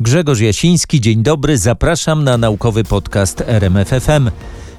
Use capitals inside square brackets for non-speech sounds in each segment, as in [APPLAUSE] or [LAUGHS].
Grzegorz Jasiński, dzień dobry, zapraszam na naukowy podcast RMFFM.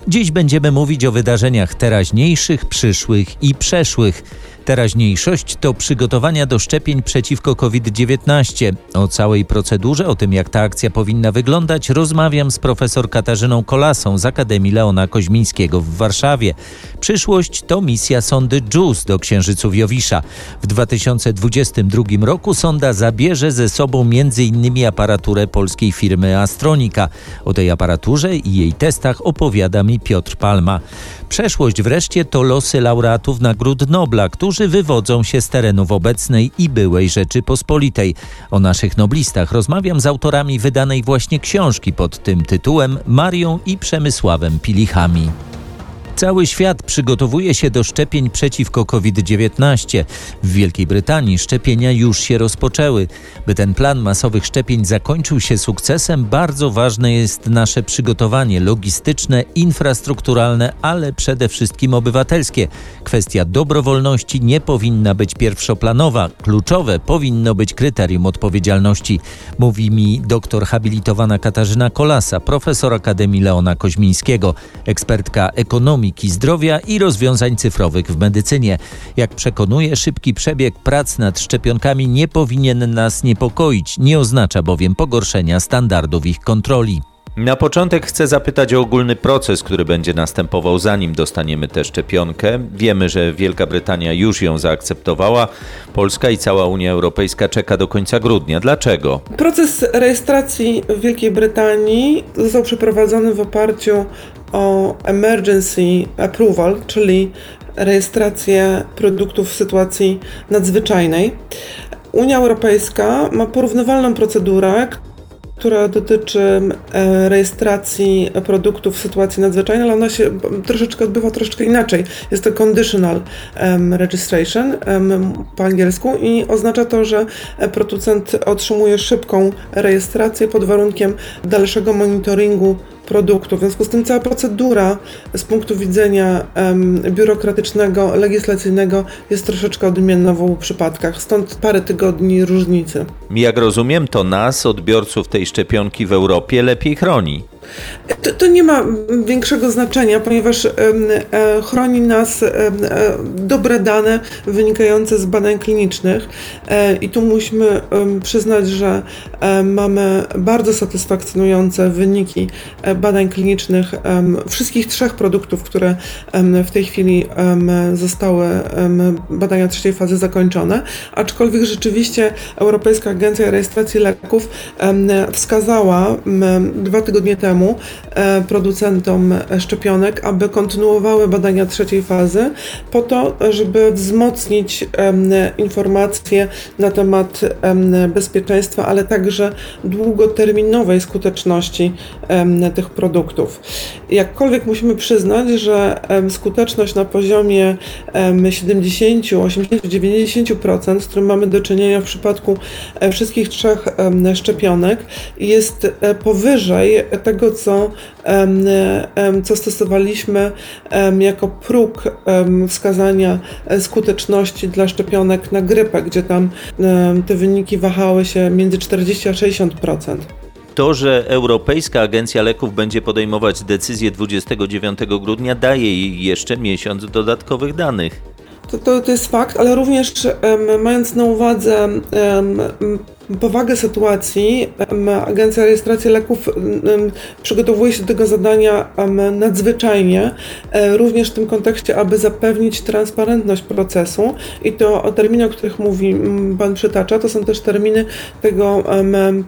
Dziś będziemy mówić o wydarzeniach teraźniejszych, przyszłych i przeszłych. Teraźniejszość to przygotowania do szczepień przeciwko COVID-19. O całej procedurze, o tym jak ta akcja powinna wyglądać, rozmawiam z profesor Katarzyną Kolasą z Akademii Leona Koźmińskiego w Warszawie. Przyszłość to misja sondy JUICE do Księżyców Jowisza. W 2022 roku sonda zabierze ze sobą m.in. aparaturę polskiej firmy Astronika. O tej aparaturze i jej testach opowiada mi Piotr Palma. Przeszłość wreszcie to losy laureatów Nagród Nobla, którzy wywodzą się z terenów obecnej i byłej Rzeczypospolitej. O naszych noblistach rozmawiam z autorami wydanej właśnie książki pod tym tytułem Marią i Przemysławem Pilichami. Cały świat przygotowuje się do szczepień przeciwko COVID-19. W Wielkiej Brytanii szczepienia już się rozpoczęły. By ten plan masowych szczepień zakończył się sukcesem, bardzo ważne jest nasze przygotowanie logistyczne, infrastrukturalne, ale przede wszystkim obywatelskie. Kwestia dobrowolności nie powinna być pierwszoplanowa. Kluczowe powinno być kryterium odpowiedzialności, mówi mi doktor habilitowana Katarzyna Kolasa, profesor Akademii Leona Koźmińskiego, ekspertka ekonomii ekonomiki, zdrowia i rozwiązań cyfrowych w medycynie. Jak przekonuje, szybki przebieg prac nad szczepionkami nie powinien nas niepokoić, nie oznacza bowiem pogorszenia standardów ich kontroli. Na początek chcę zapytać o ogólny proces, który będzie następował zanim dostaniemy tę szczepionkę. Wiemy, że Wielka Brytania już ją zaakceptowała. Polska i cała Unia Europejska czeka do końca grudnia. Dlaczego? Proces rejestracji w Wielkiej Brytanii został przeprowadzony w oparciu o emergency approval, czyli rejestrację produktów w sytuacji nadzwyczajnej. Unia Europejska ma porównywalną procedurę, która dotyczy e, rejestracji produktów w sytuacji nadzwyczajnej, ale ona się troszeczkę odbywa troszeczkę inaczej. Jest to conditional registration po angielsku i oznacza to, że producent otrzymuje szybką rejestrację pod warunkiem dalszego monitoringu produktu. W związku z tym cała procedura z punktu widzenia um, biurokratycznego, legislacyjnego jest troszeczkę odmienna w obu przypadkach, stąd parę tygodni różnicy. Jak rozumiem, to nas, odbiorców tej szczepionki w Europie, lepiej chroni. To, to, nie ma większego znaczenia, ponieważ e, chroni nas e, dobre dane wynikające z badań klinicznych e, i tu musimy przyznać, że mamy bardzo satysfakcjonujące wyniki badań klinicznych wszystkich trzech produktów, które w tej chwili zostały badania trzeciej fazy zakończone, aczkolwiek rzeczywiście Europejska Agencja Rejestracji Leków wskazała dwa tygodnie temu, temu e, producentom szczepionek, aby kontynuowały badania trzeciej fazy, po to, żeby wzmocnić informacje na temat bezpieczeństwa, ale także długoterminowej skuteczności tych produktów. Jakkolwiek musimy przyznać, że skuteczność na poziomie 70, 80, 90%, z którym mamy do czynienia w przypadku e, wszystkich trzech szczepionek, jest e, powyżej tego, tego, co, co stosowaliśmy jako próg wskazania e, skuteczności dla szczepionek na grypę, gdzie tam te wyniki wahały się między 40 a 60%. To, że Europejska Agencja Leków będzie podejmować decyzję 29 grudnia, daje jej jeszcze miesiąc dodatkowych danych. To, to, to jest fakt, ale również um, mając na uwadze um, powagę sytuacji, Agencja Rejestracji Leków przygotowuje się do tego zadania nadzwyczajnie, e, również w tym kontekście, aby zapewnić transparentność procesu i to terminy, o których mówi Pan przytacza, to są też terminy tego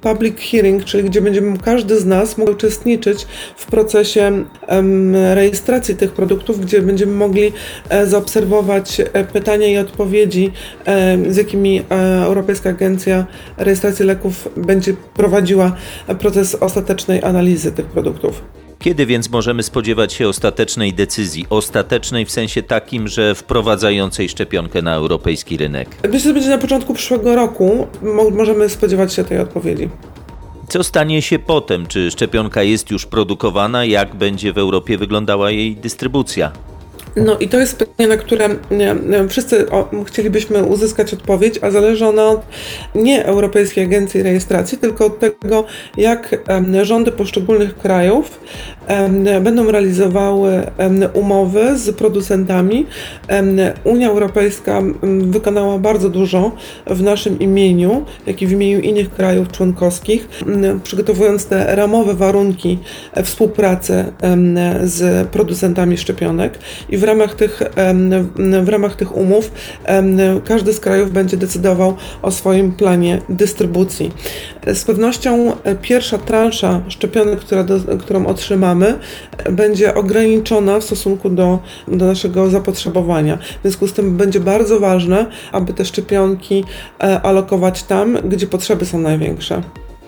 public hearing, czyli gdzie będziemy każdy z nas mógł uczestniczyć w procesie rejestracji tych produktów, gdzie będziemy mogli e, zaobserwować e, pytania i odpowiedzi, z jakimi Europejska Agencja rejestracji leków będzie prowadziła proces ostatecznej analizy tych produktów. Kiedy więc możemy spodziewać się ostatecznej decyzji? Ostatecznej w sensie takim, że wprowadzającej szczepionkę na europejski rynek? Myślę, że będzie na początku przyszłego roku. Możemy spodziewać się tej odpowiedzi. Co stanie się potem? Czy szczepionka jest już produkowana? Jak będzie w Europie wyglądała jej dystrybucja? No i to jest pytanie, na które wszyscy chcielibyśmy uzyskać odpowiedź, a zależy ona od nie Europejskiej Agencji Rejestracji, tylko od tego, jak rządy poszczególnych krajów będą realizowały umowy z producentami. Unia Europejska wykonała bardzo dużo w naszym imieniu, jak i w imieniu innych krajów członkowskich, przygotowując te ramowe warunki współpracy z producentami szczepionek i w ramach tych, w ramach tych umów każdy z krajów będzie decydował o swoim planie dystrybucji. Z pewnością pierwsza transza szczepionek, która do, którą otrzymamy, będzie ograniczona w stosunku do, do naszego zapotrzebowania. W związku z tym będzie bardzo ważne, aby te szczepionki e, alokować tam, gdzie potrzeby są największe.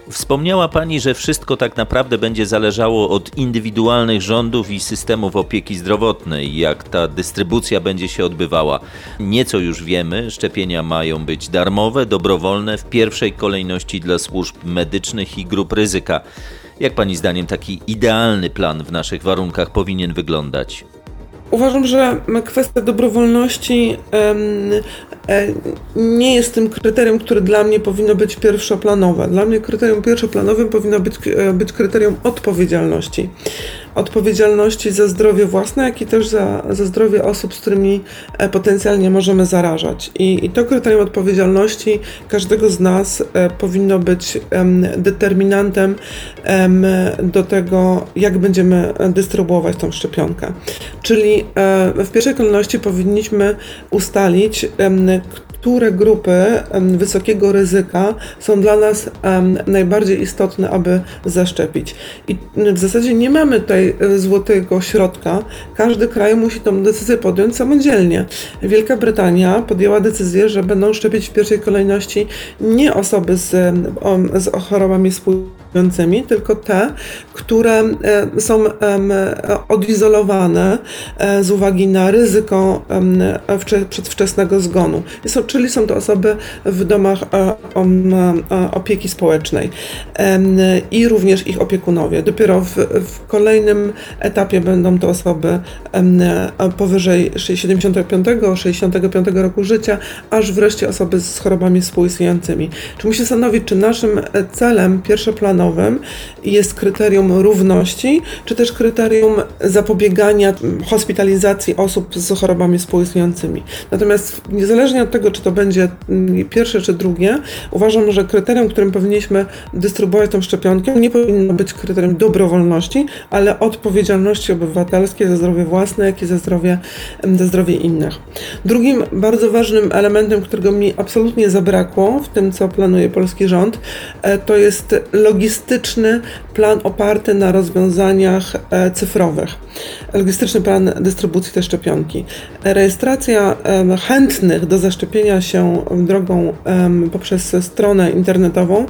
Wspomniała Pani, że wszystko tak naprawdę będzie zależało od indywidualnych rządów i systemów opieki zdrowotnej, jak ta dystrybucja będzie się odbywała. Nieco już wiemy, szczepienia mają być darmowe, dobrowolne, w pierwszej kolejności dla służb medycznych i grup ryzyka. Jak Pani zdaniem taki idealny plan w naszych warunkach powinien wyglądać? Uważam, że kwestia dobrowolności E, nie jest tym kryterium, które dla mnie powinno być pierwszoplanowe. Dla mnie kryterium pierwszoplanowym powinno być, e, być kryterium odpowiedzialności. Odpowiedzialności za zdrowie własne, jak i też za, za zdrowie osób, z którymi e, potencjalnie możemy zarażać. I, i to kryterium odpowiedzialności każdego z nas powinno być determinantem do tego, jak będziemy dystrybuować tą szczepionkę. Czyli w pierwszej kolejności powinniśmy ustalić, które grupy wysokiego ryzyka są dla nas najbardziej istotne, aby zaszczepić. I w zasadzie nie mamy tutaj e, złotego środka. Każdy kraj musi tę decyzję podjąć samodzielnie. Wielka Brytania podjęła decyzję, że będą szczepić w pierwszej kolejności nie osoby z, z chorobami tylko te, które e, są odizolowane e, z uwagi na ryzyko przedwczesnego zgonu. Czyli są to osoby w domach e, opieki społecznej i również ich opiekunowie. Dopiero w, kolejnym etapie będą to osoby powyżej 75-65 roku życia, aż wreszcie osoby z chorobami współistniejącymi. Czy musi stanowić, czy naszym celem pierwszoplanowym jest kryterium równości, czy też kryterium zapobiegania hospitalizacji osób z chorobami współistniejącymi. Natomiast niezależnie od tego, czy to będzie pierwsze czy drugie, uważam, że kryterium, którym powinniśmy dystrybuować tą szczepionkę, nie powinno być kryterium dobrowolności, ale odpowiedzialności obywatelskiej za zdrowie własne, jak i za zdrowie, za zdrowie innych. Drugim bardzo ważnym elementem, którego mi absolutnie zabrakło w tym, co planuje polski rząd, e, to jest logistyczny plan oparty na rozwiązaniach e, cyfrowych. Logistyczny plan dystrybucji tej szczepionki. Rejestracja chętnych do zaszczepienia się drogą poprzez stronę internetową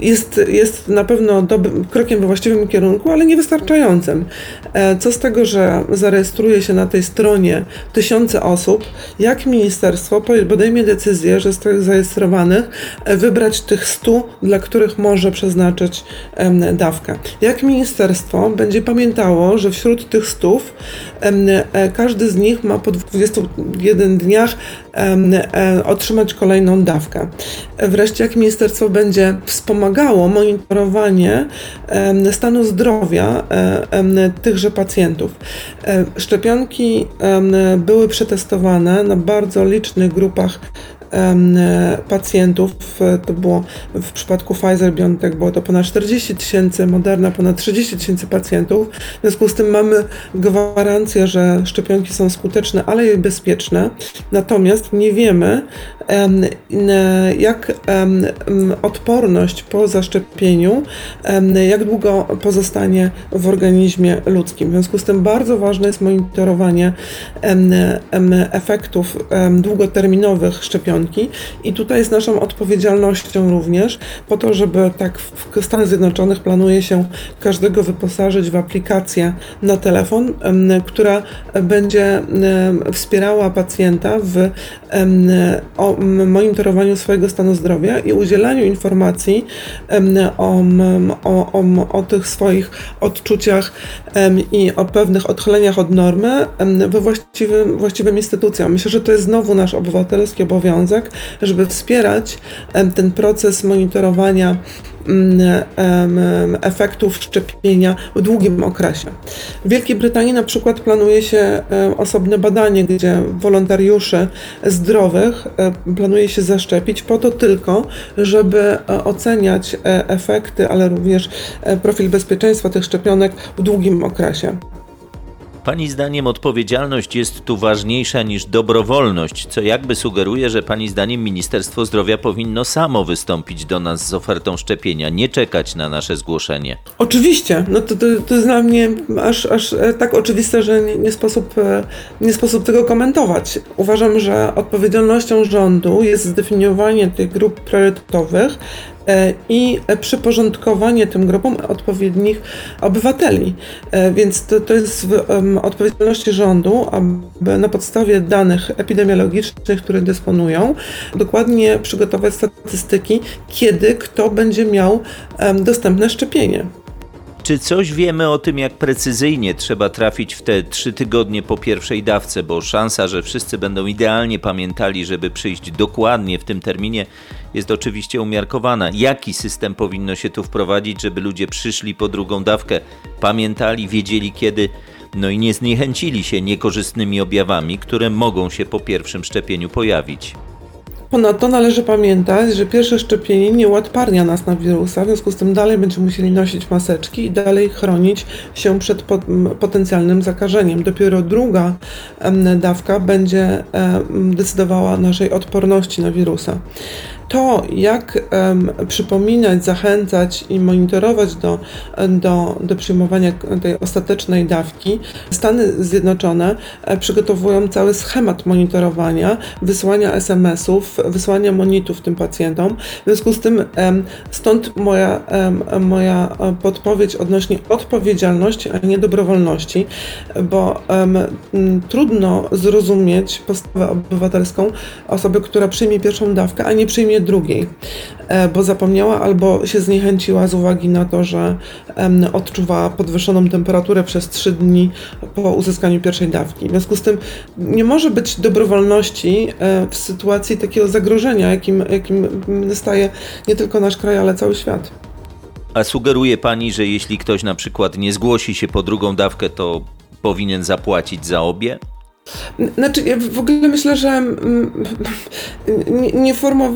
jest, jest na pewno dobrym, krokiem we właściwym kierunku, ale niewystarczającym. E, co z tego, że zarejestruje się na tej stronie tysiące osób, jak ministerstwo podejmie decyzję, że z tych zarejestrowanych e, wybrać tych stu, dla których może przeznaczyć dawkę? Jak ministerstwo będzie pamiętało, że wśród tych stów e, każdy z nich ma po 21 dniach E, otrzymać kolejną dawkę. Wreszcie, jak ministerstwo będzie wspomagało monitorowanie stanu zdrowia e, tychże pacjentów. Szczepionki były przetestowane na bardzo licznych grupach pacjentów. To było w przypadku Pfizer BioNTech było to ponad 40 tysięcy, Moderna ponad 30 tysięcy pacjentów. W związku z tym mamy gwarancję, że szczepionki są skuteczne, ale i bezpieczne. Natomiast nie wiemy, jak odporność po zaszczepieniu, jak długo pozostanie w organizmie ludzkim. W związku z tym bardzo ważne jest monitorowanie efektów długoterminowych szczepionki i tutaj jest naszą odpowiedzialnością również po to, żeby tak w Stanach Zjednoczonych planuje się każdego wyposażyć w aplikację na telefon, która będzie wspierała pacjenta w o monitorowaniu swojego stanu zdrowia i udzielaniu informacji o, o, o, o tych swoich odczuciach i o pewnych odchyleniach od normy we właściwym, właściwym instytucjom. Myślę, że to jest znowu nasz obywatelski obowiązek, żeby wspierać ten proces monitorowania efektów szczepienia w długim okresie. W Wielkiej Brytanii na przykład planuje się osobne badanie, gdzie wolontariuszy zdrowych planuje się zaszczepić po to tylko, żeby e, oceniać e, efekty, ale również e, profil bezpieczeństwa tych szczepionek w długim okresie. Pani zdaniem odpowiedzialność jest tu ważniejsza niż dobrowolność, co jakby sugeruje, że Pani zdaniem Ministerstwo Zdrowia powinno samo wystąpić do nas z ofertą szczepienia, nie czekać na nasze zgłoszenie. Oczywiście, no to, to, to jest dla mnie aż, aż e, tak oczywiste, że nie, nie, sposób, e, nie sposób tego komentować. Uważam, że odpowiedzialnością rządu jest zdefiniowanie tych grup priorytetowych, i przyporządkowanie tym grupom odpowiednich obywateli. E, więc to, to jest w odpowiedzialności rządu, aby na podstawie danych epidemiologicznych, które dysponują, dokładnie przygotować statystyki, kiedy kto będzie miał dostępne szczepienie. Czy coś wiemy o tym, jak precyzyjnie trzeba trafić w te trzy tygodnie po pierwszej dawce, bo szansa, że wszyscy będą idealnie pamiętali, żeby przyjść dokładnie w tym terminie, jest oczywiście umiarkowana. Jaki system powinno się tu wprowadzić, żeby ludzie przyszli po drugą dawkę, pamiętali, wiedzieli kiedy, no i nie zniechęcili się niekorzystnymi objawami, które mogą się po pierwszym szczepieniu pojawić? Ponadto należy pamiętać, że pierwsze szczepienie nie uodparnia nas na wirusa, w związku z tym dalej będziemy musieli nosić maseczki i dalej chronić się przed potencjalnym zakażeniem. Dopiero druga dawka będzie decydowała naszej odporności na wirusa to, jak przypominać, zachęcać i monitorować do, do, do przyjmowania tej ostatecznej dawki, Stany Zjednoczone e, przygotowują cały schemat monitorowania, wysłania SMS-ów, wysłania monitów tym pacjentom. W związku z tym stąd moja, moja podpowiedź odnośnie odpowiedzialności, a nie dobrowolności, bo trudno zrozumieć postawę obywatelską osoby, która przyjmie pierwszą dawkę, a nie przyjmie drugiej, e, bo zapomniała albo się zniechęciła z uwagi na to, że odczuwała podwyższoną temperaturę przez 3 dni po uzyskaniu pierwszej dawki. W związku z tym nie może być dobrowolności e, w sytuacji takiego zagrożenia, jakim, jakim staje nie tylko nasz kraj, ale cały świat. A sugeruje pani, że jeśli ktoś na przykład nie zgłosi się po drugą dawkę, to powinien zapłacić za obie? Znaczy, ja w ogóle myślę, że mm, [LAUGHS] nie, nie,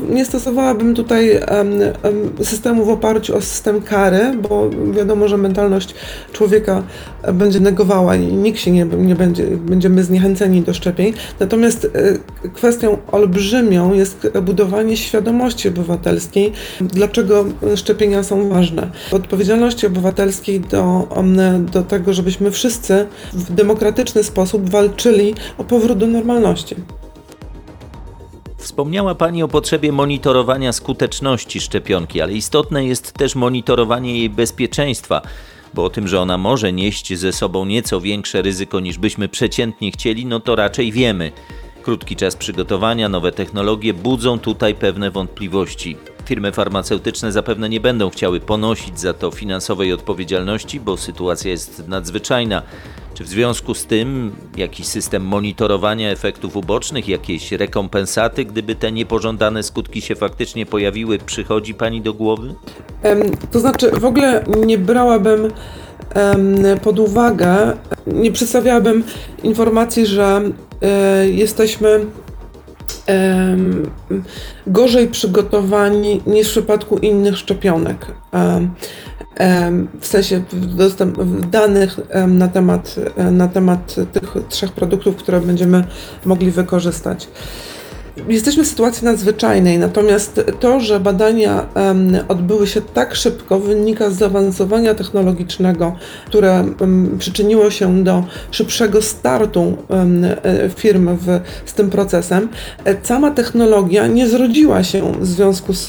nie stosowałabym tutaj systemu w oparciu o system kary, bo wiadomo, że mentalność człowieka będzie negowała i nikt się nie, nie będzie, będziemy zniechęceni do szczepień. Natomiast e, kwestią olbrzymią jest budowanie świadomości obywatelskiej, dlaczego szczepienia są ważne. Odpowiedzialności obywatelskiej do, do tego, żebyśmy wszyscy w demokratyczny sposób walczyli o powrót do normalności. Wspomniała Pani o potrzebie monitorowania skuteczności szczepionki, ale istotne jest też monitorowanie jej bezpieczeństwa, bo o tym, że ona może nieść ze sobą nieco większe ryzyko niż byśmy przeciętnie chcieli, no to raczej wiemy. Krótki czas przygotowania, nowe technologie budzą tutaj pewne wątpliwości. Firmy farmaceutyczne zapewne nie będą chciały ponosić za to finansowej odpowiedzialności, bo sytuacja jest nadzwyczajna. Czy w związku z tym jakiś system monitorowania efektów ubocznych, jakieś rekompensaty, gdyby te niepożądane skutki się faktycznie pojawiły, przychodzi Pani do głowy? To znaczy, w ogóle nie brałabym pod uwagę, nie przedstawiałabym informacji, że e, jesteśmy gorzej przygotowani niż w przypadku innych szczepionek w sensie danych na temat, na temat tych trzech produktów, które będziemy mogli wykorzystać. Jesteśmy w sytuacji nadzwyczajnej, natomiast to, że badania odbyły się tak szybko, wynika z zaawansowania technologicznego, które przyczyniło się do szybszego startu e, firm w, z tym procesem. E, sama technologia nie zrodziła się w związku z,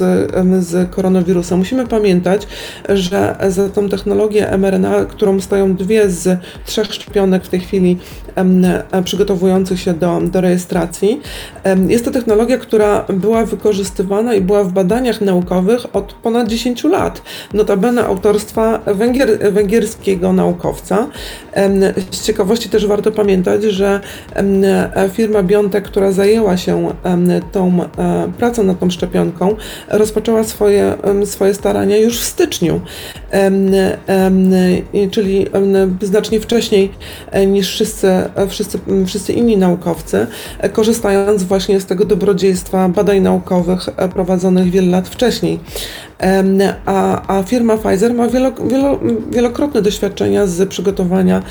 z koronawirusem. Musimy pamiętać, że za tą technologię mRNA, którą stoją dwie z trzech szczepionek w tej chwili przygotowujących się do, do rejestracji. Jest to technologia, która była wykorzystywana i była w badaniach naukowych od ponad 10 lat. Notabene autorstwa węgier, węgierskiego naukowca. Z ciekawości też warto pamiętać, że firma Biontech, która zajęła się tą e, pracą nad tą szczepionką, rozpoczęła swoje, swoje starania już w styczniu, czyli znacznie wcześniej e, niż wszyscy, e, wszyscy, wszyscy inni naukowcy, korzystając właśnie z tego dobrodziejstwa badań naukowych prowadzonych wiele lat wcześniej. A, a firma Pfizer ma wielo, wielo, wielokrotne doświadczenia z przygotowania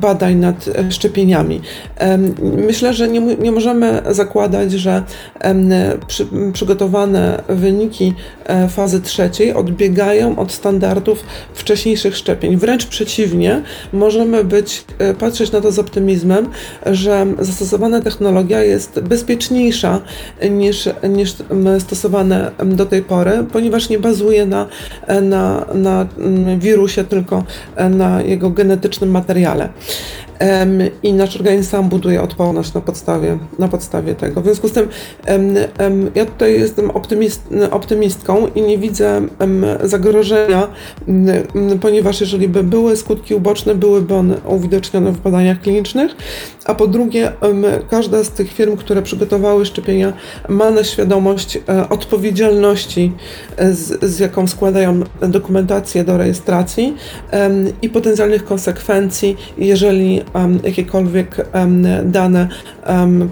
badań nad szczepieniami. Myślę, że nie, nie możemy zakładać, że przy, przygotowane wyniki e, fazy trzeciej odbiegają od standardów wcześniejszych szczepień. Wręcz przeciwnie, możemy być, e, patrzeć na to z optymizmem, że zastosowana technologia jest bezpieczniejsza niż, niż stosowane do tej pory ponieważ nie bazuje na, na, na mm, wirusie, tylko na jego genetycznym materiale i nasz organizm sam buduje odporność na podstawie, na podstawie tego. W związku z tym ja tutaj jestem optymist, optymistką i nie widzę zagrożenia, ponieważ jeżeli by były skutki uboczne, byłyby one uwidocznione w badaniach klinicznych, a po drugie każda z tych firm, które przygotowały szczepienia ma na świadomość e, odpowiedzialności, e, z, z jaką składają dokumentację do rejestracji i potencjalnych konsekwencji, jeżeli jakiekolwiek dane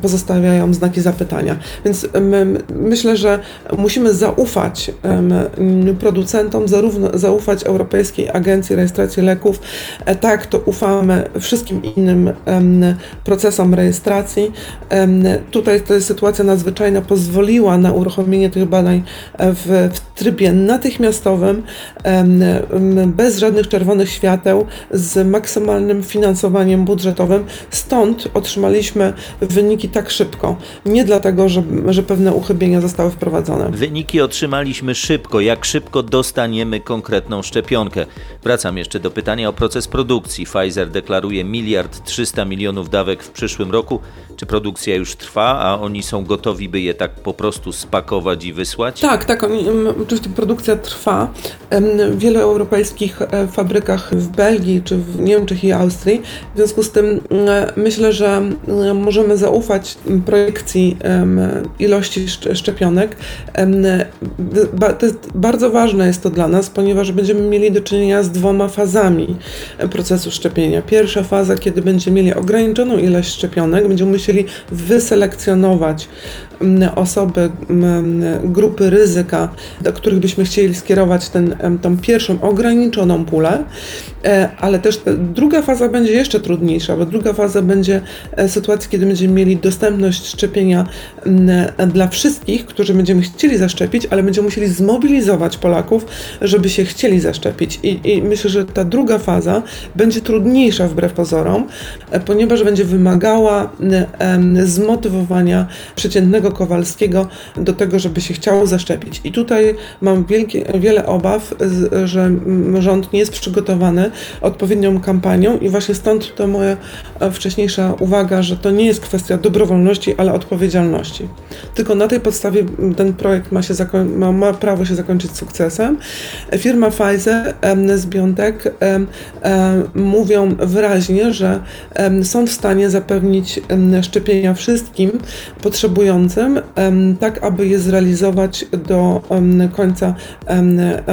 pozostawiają znaki zapytania. Więc myślę, że musimy zaufać producentom, zarówno zaufać Europejskiej Agencji Rejestracji Leków, e, tak to ufamy wszystkim innym procesom rejestracji. Tutaj to jest sytuacja nadzwyczajna, pozwoliła na uruchomienie tych badań w, w trybie natychmiastowym, bez żadnych czerwonych świateł, z maksymalnym finansowaniem budżetowym. Stąd otrzymaliśmy wyniki tak szybko. Nie dlatego, że, że pewne uchybienia zostały wprowadzone. Wyniki otrzymaliśmy szybko. Jak szybko dostaniemy konkretną szczepionkę? Wracam jeszcze do pytania o proces produkcji. Pfizer deklaruje miliard 300 milionów dawek w przyszłym roku. Czy produkcja już trwa, a oni są gotowi, by je tak po prostu spakować i wysłać? Tak, tak. Oni, oczywiście produkcja trwa. W wielu europejskich e, fabrykach w Belgii, czy w Niemczech i Austrii. W związku z tym myślę, że możemy zaufać projekcji ilości szczepionek. Jest, bardzo ważne jest to dla nas, ponieważ będziemy mieli do czynienia z dwoma fazami procesu szczepienia. Pierwsza faza, kiedy będziemy mieli ograniczoną ilość szczepionek, będziemy musieli wyselekcjonować osoby, grupy ryzyka, do których byśmy chcieli skierować ten, tą pierwszą ograniczoną pulę, e, ale też druga faza będzie jeszcze trudniejsza, bo druga faza będzie e, sytuacji, kiedy będziemy mieli dostępność szczepienia dla wszystkich, którzy będziemy chcieli zaszczepić, ale będziemy musieli zmobilizować Polaków, żeby się chcieli zaszczepić. I, i myślę, że ta druga faza będzie trudniejsza wbrew pozorom, e, ponieważ będzie wymagała zmotywowania przeciętnego Kowalskiego do tego, żeby się chciało zaszczepić. I tutaj mam wielkie, wiele obaw, że rząd nie jest przygotowany odpowiednią kampanią i właśnie stąd to moja e, wcześniejsza uwaga, że to nie jest kwestia dobrowolności, ale odpowiedzialności. Tylko na tej podstawie ten projekt ma, się ma, ma prawo się zakończyć sukcesem. Firma Pfizer z BioNTech mówią wyraźnie, że są w stanie zapewnić szczepienia wszystkim potrzebującym, tak aby je zrealizować do końca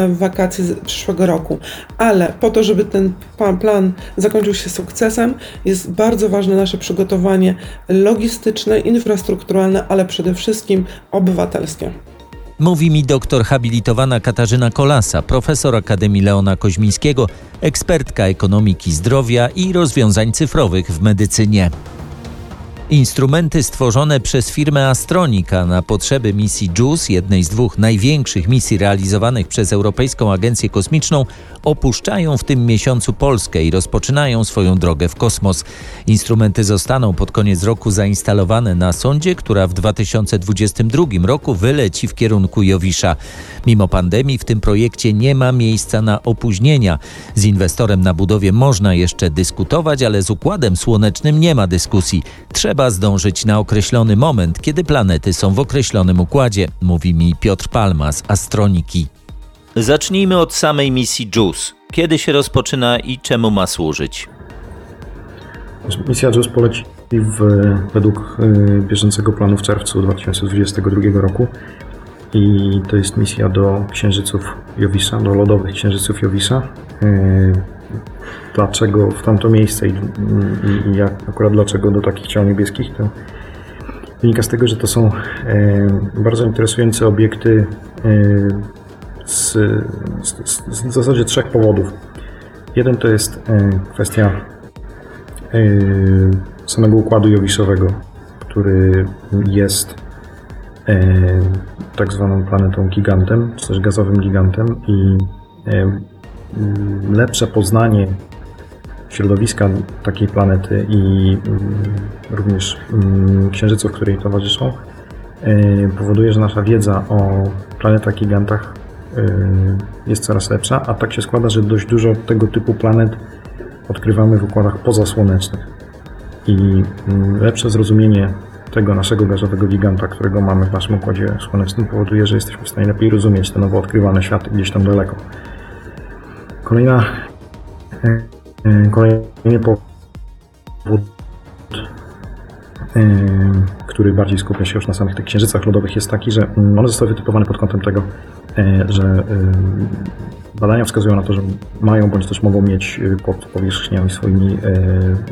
wakacji przyszłego roku. Ale po to, żeby ten plan zakończył się sukcesem, jest bardzo ważne nasze przygotowanie logistyczne, infrastrukturalne, ale przede wszystkim obywatelskie. Mówi mi doktor habilitowana Katarzyna Kolasa, profesor Akademii Leona Koźmińskiego, ekspertka ekonomiki zdrowia i rozwiązań cyfrowych w medycynie. Instrumenty stworzone przez firmę Astronika na potrzeby misji JUICE, jednej z dwóch największych misji realizowanych przez Europejską Agencję Kosmiczną, opuszczają w tym miesiącu Polskę i rozpoczynają swoją drogę w kosmos. Instrumenty zostaną pod koniec roku zainstalowane na sondzie, która w 2022 roku wyleci w kierunku Jowisza. Mimo pandemii w tym projekcie nie ma miejsca na opóźnienia. Z inwestorem na budowie można jeszcze dyskutować, ale z układem słonecznym nie ma dyskusji. Trzeba zdążyć na określony moment, kiedy planety są w określonym układzie, mówi mi Piotr Palma z Astroniki. Zacznijmy od samej misji JUICE. Kiedy się rozpoczyna i czemu ma służyć? Misja JUICE poleci w, według y, bieżącego planu w czerwcu 2022 roku i to jest misja do księżyców Jowisa, do lodowych księżyców Jowisa. Dlaczego w tamto miejsce i, i, i jak, akurat dlaczego do takich ciał niebieskich, to wynika z tego, że to są y, bardzo interesujące obiekty z, z, z w zasadzie trzech powodów. Jeden to jest kwestia samego układu jowiszowego, który jest tak zwaną planetą gigantem, czy też gazowym gigantem i lepsze poznanie środowiska takiej planety i również księżyców, które jej towarzyszą, powoduje, że nasza wiedza o planetach gigantach jest coraz lepsza, a tak się składa, że dość dużo tego typu planet odkrywamy w układach pozasłonecznych. I lepsze zrozumienie tego naszego gazowego giganta, którego mamy w naszym układzie słonecznym, powoduje, że jesteśmy w stanie lepiej rozumieć te nowo odkrywane światy gdzieś tam daleko. Kolejna, kolejny powód, który bardziej skupia się już na samych tych księżycach lodowych, jest taki, że one zostały wytypowane pod kątem tego, że Badania wskazują na to, że mają bądź też mogą mieć pod powierzchniami swoimi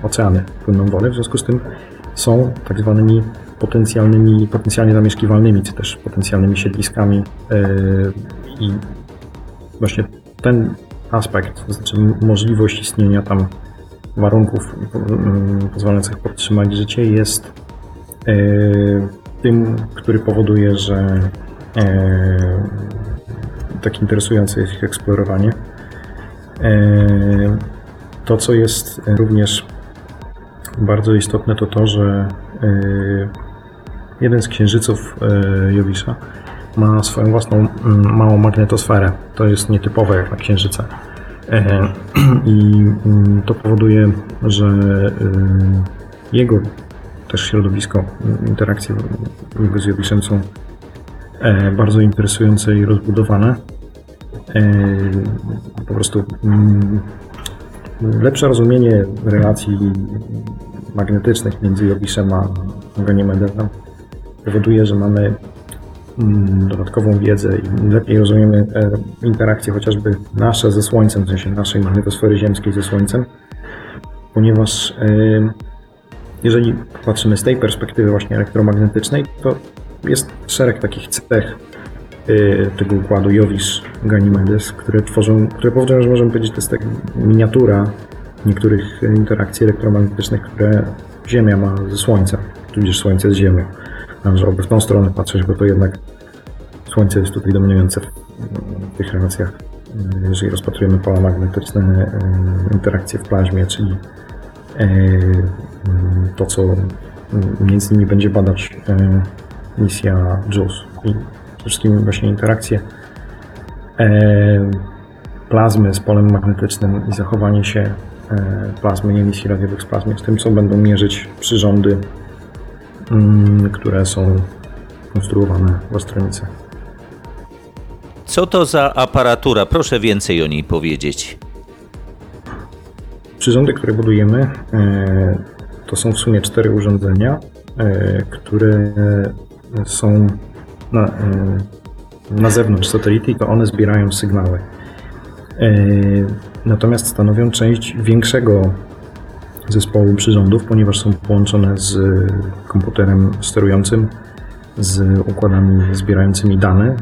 oceany płynną wodę, w związku z tym są tak zwanymi potencjalnymi, potencjalnie zamieszkiwalnymi, czy też potencjalnymi siedliskami i właśnie ten aspekt, to znaczy możliwość istnienia tam warunków pozwalających podtrzymać życie jest tym, który powoduje, że tak interesujące jest ich eksplorowanie. E, to, co jest również bardzo istotne, to to, że e, jeden z księżyców e, Jowisza ma swoją własną małą magnetosferę. To jest nietypowe jak na księżyce. [CLEARS THROAT] I to powoduje, że jego też środowisko, interakcje jego z Jowiszem są bardzo interesujące i rozbudowane. Po prostu mm, lepsze rozumienie relacji magnetycznych między Jowiszem a Ganymedem powoduje, że mamy mm, dodatkową wiedzę i lepiej rozumiemy e, interakcje chociażby nasze ze Słońcem, w sensie naszej magnetosfery ziemskiej ze Słońcem, ponieważ jeżeli patrzymy z tej perspektywy właśnie elektromagnetycznej, to jest szereg takich cech y, tego układu Jowisz Ganymedes, które tworzą, które powodują, że możemy powiedzieć, to jest tak miniatura niektórych interakcji elektromagnetycznych, które Ziemia ma ze Słońcem, tudzież Słońce z Ziemią. Należałoby w tą stronę patrzeć, bo to jednak Słońce jest tutaj dominujące w tych relacjach. Y, jeżeli rozpatrujemy pola magnetyczne, y, interakcje w plazmie, czyli to, co między innymi będzie badać misja JUICE i przede wszystkim właśnie interakcje e, plazmy z polem magnetycznym i zachowanie się e, plazmy i emisji radiowych z plazmy z tym, co będą mierzyć przyrządy, mm, które są konstruowane w Ostronicy. Co to za aparatura? Proszę więcej o niej powiedzieć. Przyrządy, które budujemy, e, to są w sumie cztery urządzenia, które są na, e, na zewnątrz satelity, to one zbierają sygnały. E, natomiast stanowią część większego zespołu przyrządów, ponieważ są połączone z komputerem sterującym, z układami zbierającymi dane e,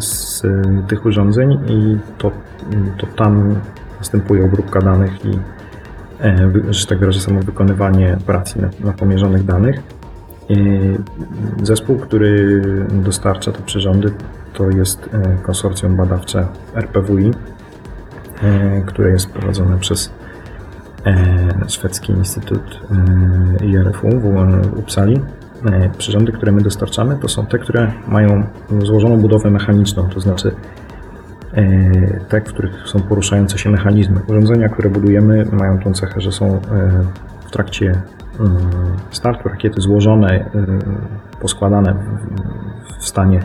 z tych urządzeń i to, to tam następuje obróbka danych i że tak wyrażę, samo wykonywanie operacji na, na pomierzonych danych. Zespół, który dostarcza te przyrządy, to jest konsorcjum badawcze RPWI, które jest prowadzone przez szwedzki Instytut IRFU w Uppsali. Przyrządy, które my dostarczamy, to są te, które mają złożoną budowę mechaniczną, to znaczy te, w których są poruszające się mechanizmy. Urządzenia, które budujemy, mają tą cechę, że są w trakcie startu rakiety złożone, poskładane w stanie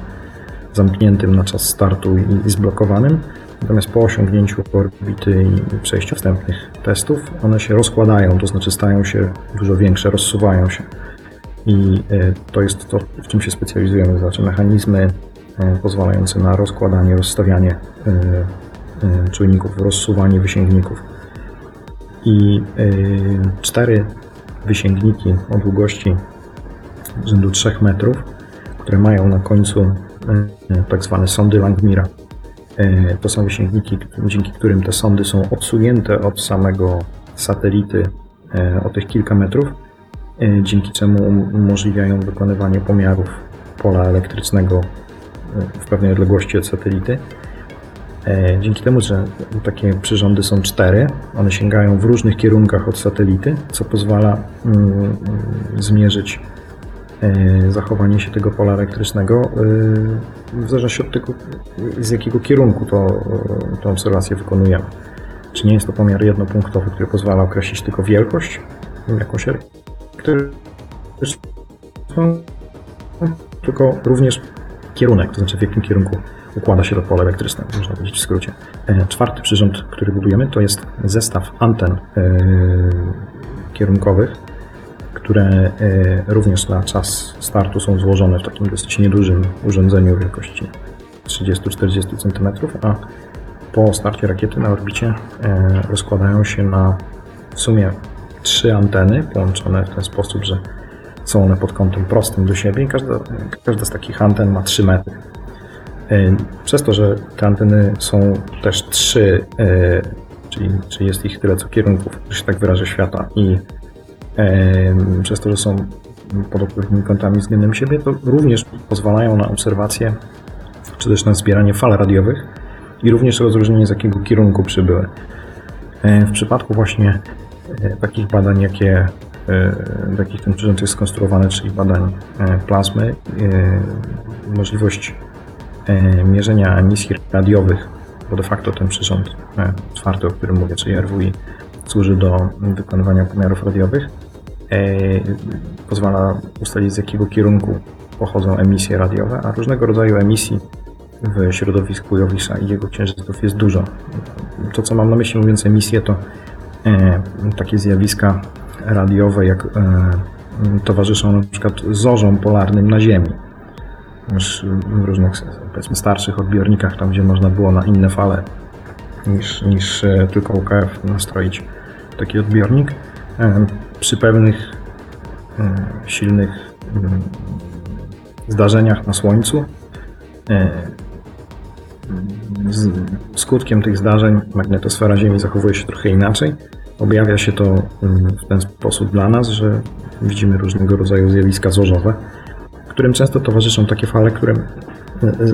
zamkniętym na czas startu i zblokowanym. Natomiast po osiągnięciu orbity i przejściu wstępnych testów, one się rozkładają, to znaczy stają się dużo większe, rozsuwają się. I to jest to, w czym się specjalizujemy, to znaczy mechanizmy pozwalające na rozkładanie, rozstawianie czujników, rozsuwanie wysięgników. I cztery wysięgniki o długości rzędu 3 metrów, które mają na końcu tak zwane sondy Langmira. To są wysięgniki, dzięki którym te sondy są odsunięte od samego satelity o tych kilka metrów, dzięki czemu umożliwiają wykonywanie pomiarów pola elektrycznego w pewnej odległości od satelity. Dzięki temu, że takie przyrządy są cztery, one sięgają w różnych kierunkach od satelity, co pozwala zmierzyć zachowanie się tego pola elektrycznego w zależności od tego, z jakiego kierunku to, tę obserwację wykonujemy. Czy nie jest to pomiar jednopunktowy, który pozwala określić tylko wielkość, jakąś elektryczną, tylko również kierunek, to znaczy w jakim kierunku układa się to pole elektryczne, można powiedzieć w skrócie. Czwarty przyrząd, który budujemy, to jest zestaw anten kierunkowych, które również na czas startu są złożone w takim dosyć niedużym urządzeniu wielkości 30-40 cm, a po starcie rakiety na orbicie rozkładają się na w sumie trzy anteny połączone w ten sposób, że są one pod kątem prostym do siebie i każda, każda z takich anten ma 3 metry. Przez to, że te anteny są też trzy, czyli, czyli jest ich tyle co kierunków, że się tak wyrażę, świata i przez to, że są pod odpowiednimi kątami względem siebie, to również pozwalają na obserwację, czy też na zbieranie fal radiowych i również rozróżnienie z jakiego kierunku przybyły. W przypadku właśnie takich badań, jakie do jakich ten przyrząd jest skonstruowany, czyli badań plazmy, możliwość mierzenia emisji radiowych, bo de facto ten przyrząd czwarty, o którym mówię, czyli RWI, służy do wykonywania pomiarów radiowych, pozwala ustalić z jakiego kierunku pochodzą emisje radiowe, a różnego rodzaju emisji w środowisku Jowisza i jego księżyców jest dużo. To, co mam na myśli mówiąc emisje, to takie zjawiska radiowe, jak towarzyszą na przykład zorzom polarnym na Ziemi. Już w różnych, powiedzmy, starszych odbiornikach, tam gdzie można było na inne fale niż, niż tylko UKF nastroić taki odbiornik. Przy pewnych silnych zdarzeniach na Słońcu skutkiem tych zdarzeń magnetosfera Ziemi zachowuje się trochę inaczej. Objawia się to w ten sposób dla nas, że widzimy różnego rodzaju zjawiska zorzowe, którym często towarzyszą takie fale, którym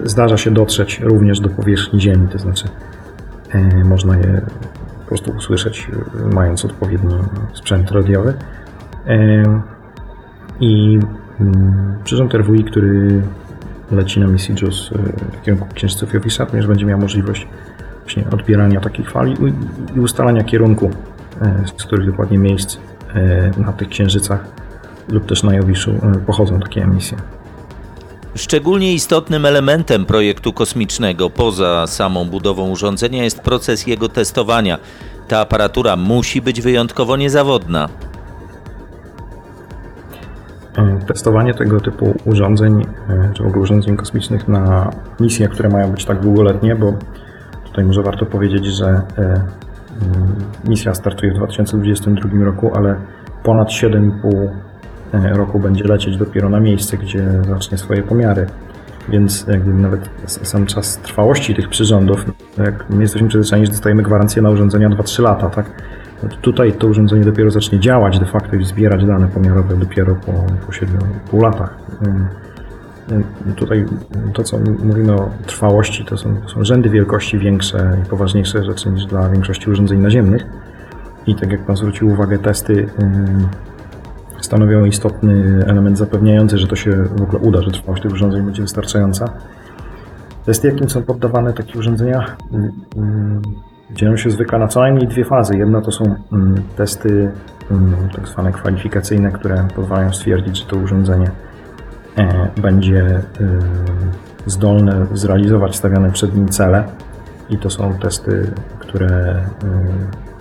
zdarza się dotrzeć również do powierzchni Ziemi, to znaczy można je po prostu usłyszeć, mając odpowiedni sprzęt radiowy. I przyrząd RWI, który leci na misji JUICE w kierunku księżyców Jowisza, również będzie miał możliwość właśnie odbierania takich fali i ustalania kierunku, z których dokładnie miejsc na tych księżycach lub też na Jowiszu pochodzą takie emisje. Szczególnie istotnym elementem projektu kosmicznego poza samą budową urządzenia jest proces jego testowania. Ta aparatura musi być wyjątkowo niezawodna. Testowanie tego typu urządzeń, czy w ogóle urządzeń kosmicznych na misje, które mają być tak długoletnie, bo tutaj może warto powiedzieć, że misja startuje w 2022 roku, ale ponad 7,5 roku będzie lecieć dopiero na miejsce, gdzie zacznie swoje pomiary. Więc jakby nawet sam czas trwałości tych przyrządów, jak my jesteśmy przyzwyczajeni, że dostajemy gwarancję na urządzenia 2-3 lata, tak? Tutaj to urządzenie dopiero zacznie działać de facto i zbierać dane pomiarowe dopiero po, po 7,5 latach. Tutaj to, co mówimy o trwałości, to są, to są rzędy wielkości większe i poważniejsze rzeczy niż dla większości urządzeń naziemnych. I tak jak Pan zwrócił uwagę, testy stanowią istotny element zapewniający, że to się w ogóle uda, że trwałość tych urządzeń będzie wystarczająca. Testy, jakim są poddawane takie urządzenia, dzielą się zwykle na co najmniej dwie fazy. Jedna to są testy tak zwane kwalifikacyjne, które pozwalają stwierdzić, że to urządzenie e, będzie e, zdolne zrealizować stawiane przed nim cele. I to są testy, które e,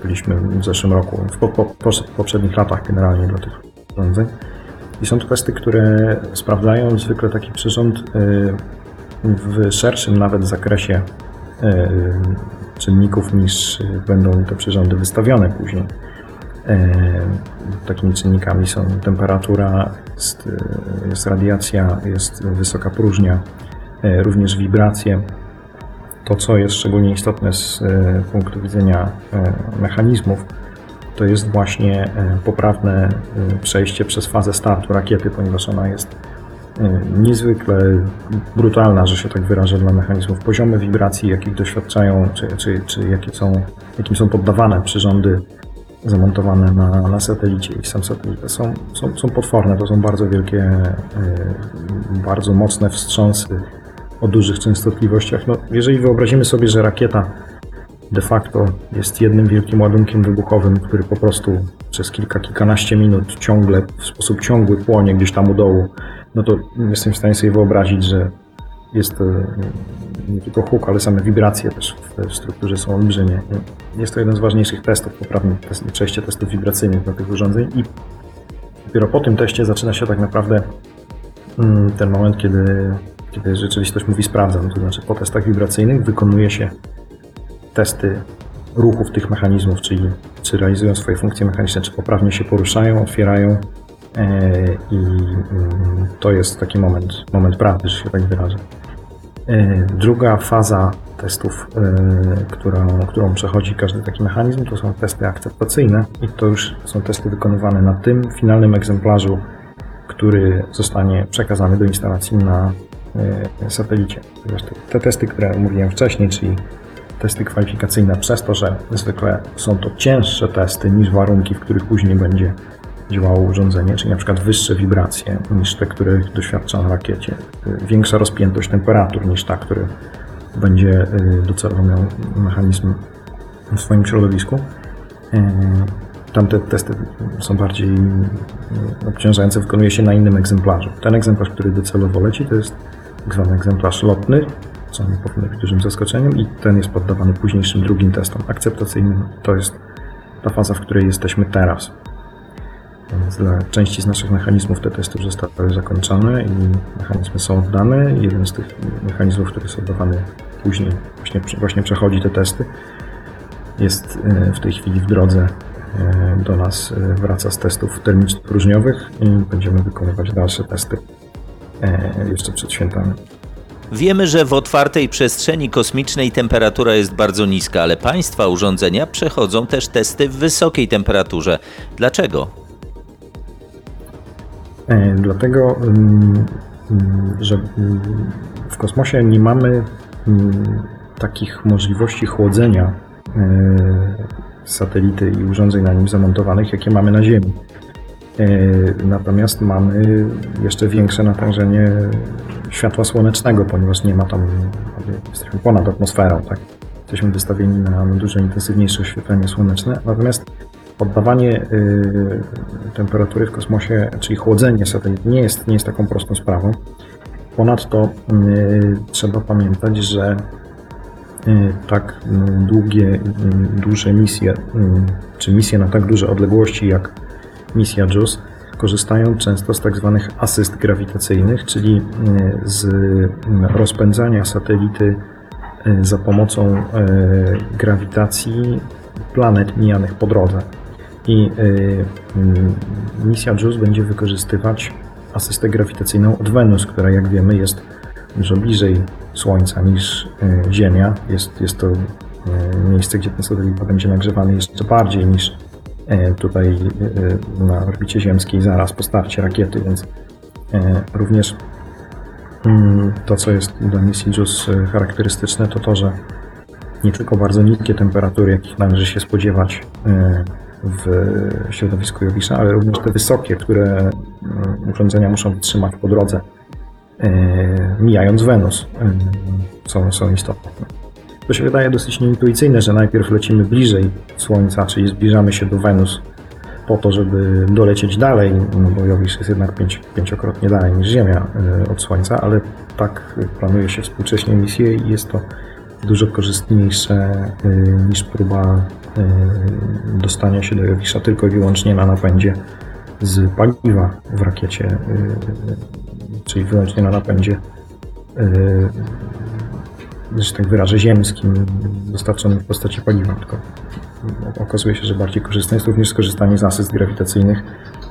byliśmy w zeszłym roku, w po, po, poprzednich latach generalnie dla tych I są to testy, które sprawdzają zwykle taki przyrząd w szerszym nawet zakresie czynników niż będą te przyrządy wystawione później. Takimi czynnikami są temperatura, jest, jest radiacja, jest wysoka próżnia, również wibracje. To, co jest szczególnie istotne z punktu widzenia mechanizmów, to jest właśnie poprawne przejście przez fazę startu rakiety, ponieważ ona jest niezwykle brutalna, że się tak wyrażę, dla mechanizmów. Poziomy wibracji, jakich doświadczają, czy, czy, czy jakie są, jakim są poddawane przyrządy zamontowane na, na satelicie i sam satelita są, są, są potworne. To są bardzo wielkie, e, bardzo mocne wstrząsy o dużych częstotliwościach. No, jeżeli wyobrazimy sobie, że rakieta de facto jest jednym wielkim ładunkiem wybuchowym, który po prostu przez kilka, kilkanaście minut ciągle, w sposób ciągły płonie gdzieś tam u dołu, no to jestem w stanie sobie wyobrazić, że jest to nie tylko huk, ale same wibracje też w strukturze są olbrzymie. Jest to jeden z ważniejszych testów, poprawne przejście testów wibracyjnych dla tych urządzeń i dopiero po tym teście zaczyna się tak naprawdę mm, ten moment, kiedy, kiedy rzeczywistość mówi sprawdzam, to znaczy po testach wibracyjnych wykonuje się testy ruchów tych mechanizmów, czyli czy realizują swoje funkcje mechaniczne, czy poprawnie się poruszają, otwierają e, i mm, to jest taki moment, moment prawdy, że się tak wyrażę. E, druga faza testów, e, którą, którą przechodzi każdy taki mechanizm, to są testy akceptacyjne i to już są testy wykonywane na tym finalnym egzemplarzu, który zostanie przekazany do instalacji na satelicie. Te testy, które mówiłem wcześniej, czyli testy kwalifikacyjne przez to, że zwykle są to cięższe testy niż warunki, w których później będzie działało urządzenie, czyli na przykład wyższe wibracje niż te, które doświadcza na rakiecie, większa rozpiętość temperatur niż ta, która będzie y, docelowo miał mechanizm w swoim środowisku. Y, tamte testy są bardziej y, obciążające, wykonuje się na innym egzemplarzu. Ten egzemplarz, który docelowo leci, to jest tak zwany egzemplarz lotny, co nie powinno być dużym zaskoczeniem i ten jest poddawany późniejszym drugim testom akceptacyjnym. To jest ta faza, w której jesteśmy teraz. Więc dla części z naszych mechanizmów te testy już zostały zakończone i mechanizmy są oddane. Jeden z tych mechanizmów, który jest oddawany później, właśnie, właśnie przechodzi te testy, jest e, w tej chwili w drodze e, do nas, e, wraca z testów termiczno-próżniowych i będziemy wykonywać dalsze testy jeszcze przed świętami. Wiemy, że w otwartej przestrzeni kosmicznej temperatura jest bardzo niska, ale państwa urządzenia przechodzą też testy w wysokiej temperaturze. Dlaczego? E, dlatego, mm, mm, że mm, w kosmosie nie mamy takich możliwości chłodzenia e, satelity i urządzeń na nim zamontowanych, jakie mamy na Ziemi. E, natomiast mamy jeszcze większe natężenie światła słonecznego, ponieważ nie ma tam, jesteśmy ponad atmosferą, tak? Jesteśmy wystawieni na dużo intensywniejsze oświetlenie słoneczne. Natomiast poddawanie y, temperatury w kosmosie, czyli chłodzenie satelit nie jest, nie jest taką prostą sprawą. Ponadto y, trzeba pamiętać, że tak długie, duże misje, czy misje na tak duże odległości jak misja JUICE korzystają często z tak zwanych asyst grawitacyjnych, czyli z rozpędzania satelity za pomocą grawitacji planet mijanych po drodze i misja JUICE będzie wykorzystywać asystę grawitacyjną od Wenus, która jak wiemy jest dużo bliżej Słońca niż Ziemia. Jest, jest to miejsce, gdzie ten satelita będzie nagrzewany jeszcze bardziej niż tutaj na orbicie ziemskiej zaraz po starcie rakiety, więc również mm, to, co jest dla misji JUICE charakterystyczne, to to, że nie tylko bardzo niskie temperatury, jakich należy się spodziewać w środowisku Jowisza, ale również te wysokie, które mm, urządzenia muszą wytrzymać po drodze, mijając Wenus, są istotne. To się wydaje dosyć nieintuicyjne, że najpierw lecimy bliżej Słońca, czyli zbliżamy się do Wenus po to, żeby dolecieć dalej, no bo Jowisz jest jednak pięć, pięciokrotnie dalej niż Ziemia e, od Słońca, ale tak planuje się współcześnie misję i jest to dużo korzystniejsze e, niż próba e, dostania się do Jowisza tylko i wyłącznie na napędzie z paliwa w rakiecie, czyli wyłącznie na napędzie że tak wyrażę, ziemskim, dostarczonym w postaci paliwa, tylko okazuje się, że bardziej korzystne jest również skorzystanie z asyst grawitacyjnych,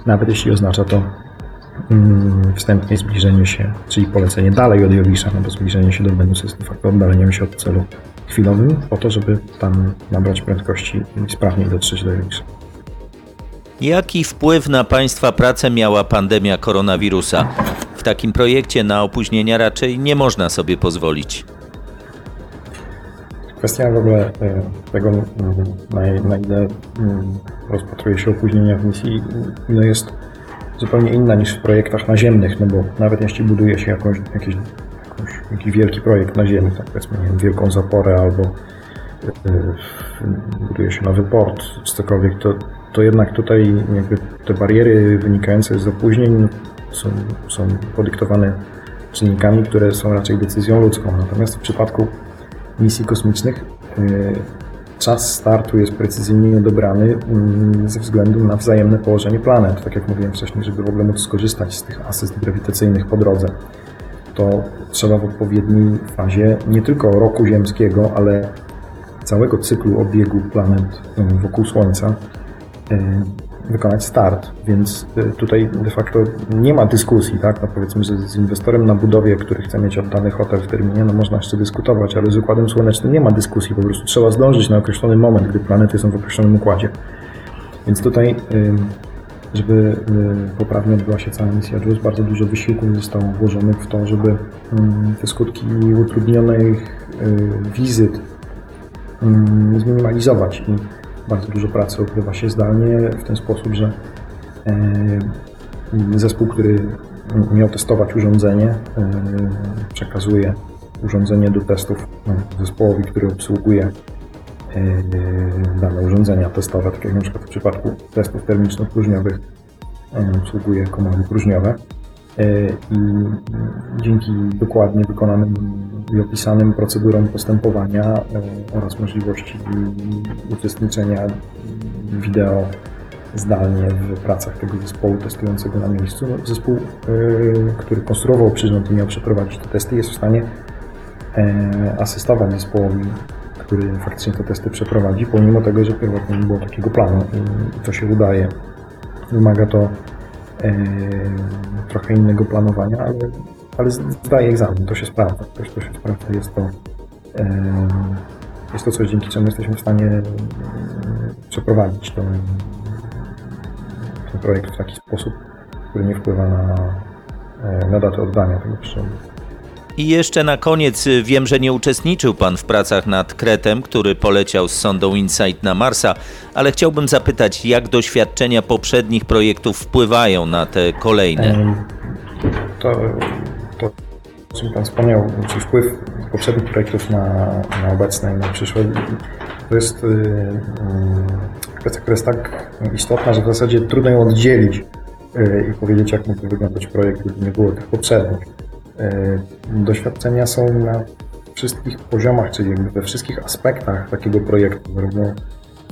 nawet jeśli oznacza to mm, wstępnie zbliżenie się, czyli polecenie dalej od Jowisza, no bo zbliżenie się do Wenus jest de facto oddaleniem się od celu chwilowym, po to, żeby tam nabrać prędkości i sprawniej dotrzeć do Jowisza. Jaki wpływ na Państwa pracę miała pandemia koronawirusa? W takim projekcie na opóźnienia raczej nie można sobie pozwolić. Kwestia w ogóle e, tego, mm, na, na ile mm, rozpatruje się opóźnienia w misji, no jest zupełnie inna niż w projektach naziemnych, no bo nawet jeśli buduje się jakąś, jakieś, jakąś, jakiś wielki projekt na Ziemi, tak powiedzmy, wiem, wielką zaporę albo yy, buduje się nowy port cokolwiek, to, to jednak tutaj te bariery wynikające z opóźnień są, są podyktowane czynnikami, które są raczej decyzją ludzką. Natomiast w przypadku misji kosmicznych y, czas startu jest precyzyjnie dobrany mm, ze względu na wzajemne położenie planet. Tak jak mówiłem wcześniej, żeby w ogóle móc skorzystać z tych asyst grawitacyjnych po drodze, to trzeba w odpowiedniej fazie nie tylko roku ziemskiego, ale całego cyklu obiegu planet y, wokół Słońca y, wykonać start, więc y, tutaj de facto nie ma dyskusji, tak? No powiedzmy, że z inwestorem na budowie, który chce mieć oddany hotel w terminie, no można jeszcze dyskutować, ale z układem słonecznym nie ma dyskusji, po prostu trzeba zdążyć na określony moment, gdy planety są w określonym układzie. Więc tutaj, żeby y, poprawnie odbyła się cała misja JUICE, bardzo dużo wysiłków zostało włożonych w to, żeby te skutki utrudnionych y, wizyt zminimalizować. I bardzo dużo pracy odbywa się zdalnie w ten sposób, że e, zespół, który miał testować urządzenie, e, przekazuje urządzenie do testów no, zespołowi, który obsługuje e, dane urządzenia testowe, tak jak na przykład w przypadku testów termiczno-próżniowych obsługuje komody próżniowe. I dzięki dokładnie wykonanym i opisanym procedurom postępowania e, oraz możliwości uczestniczenia wideo zdalnie w pracach tego zespołu testującego na miejscu. No, zespół, e, który konstruował przyrząd i miał przeprowadzić te testy, jest w stanie e, asystować zespołowi, który faktycznie te testy przeprowadzi, pomimo tego, że pierwotnie nie było takiego planu i to się udaje. Wymaga to trochę innego planowania, ale ale zdaje egzamin, to się sprawdza, to, to się sprawdza, jest to, jest to coś, dzięki czemu jesteśmy w stanie przeprowadzić ten, ten projekt w taki sposób, który nie wpływa na, e, na datę oddania tego przyrządu. I jeszcze na koniec y, wiem, że nie uczestniczył Pan w pracach nad Kretem, który poleciał z sondą InSight na Marsa, ale chciałbym zapytać, jak doświadczenia poprzednich projektów wpływają na te kolejne? To to, o czym Pan wspomniał, czyli wpływ poprzednich projektów na, na obecne i na przyszłe, to jest yy, kwestia, która jest tak istotna, że w zasadzie trudno ją oddzielić yy, i powiedzieć, jak mógłby wyglądać projekt, gdyby nie było tych poprzednich. Yy, doświadczenia są na wszystkich poziomach, czyli jakby we wszystkich aspektach takiego projektu, zarówno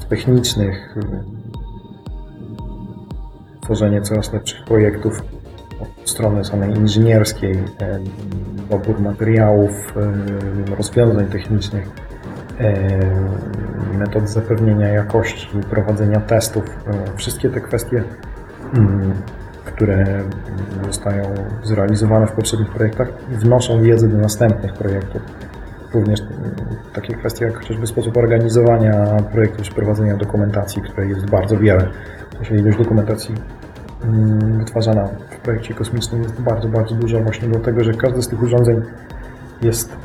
technicznych, tworzenie coraz lepszych projektów, od strony samej inżynierskiej, dobór materiałów, rozwiązań technicznych, metod zapewnienia jakości, prowadzenia testów. Wszystkie te kwestie, mm, które zostają zrealizowane w poprzednich projektach, wnoszą wiedzę do następnych projektów. również takie kwestie jak chociażby sposób organizowania projektu czy prowadzenia dokumentacji, której jest bardzo wiele. Się ilość dokumentacji mm, wytwarzana w projekcie kosmicznym jest bardzo, bardzo duża właśnie dlatego, że każde z tych urządzeń jest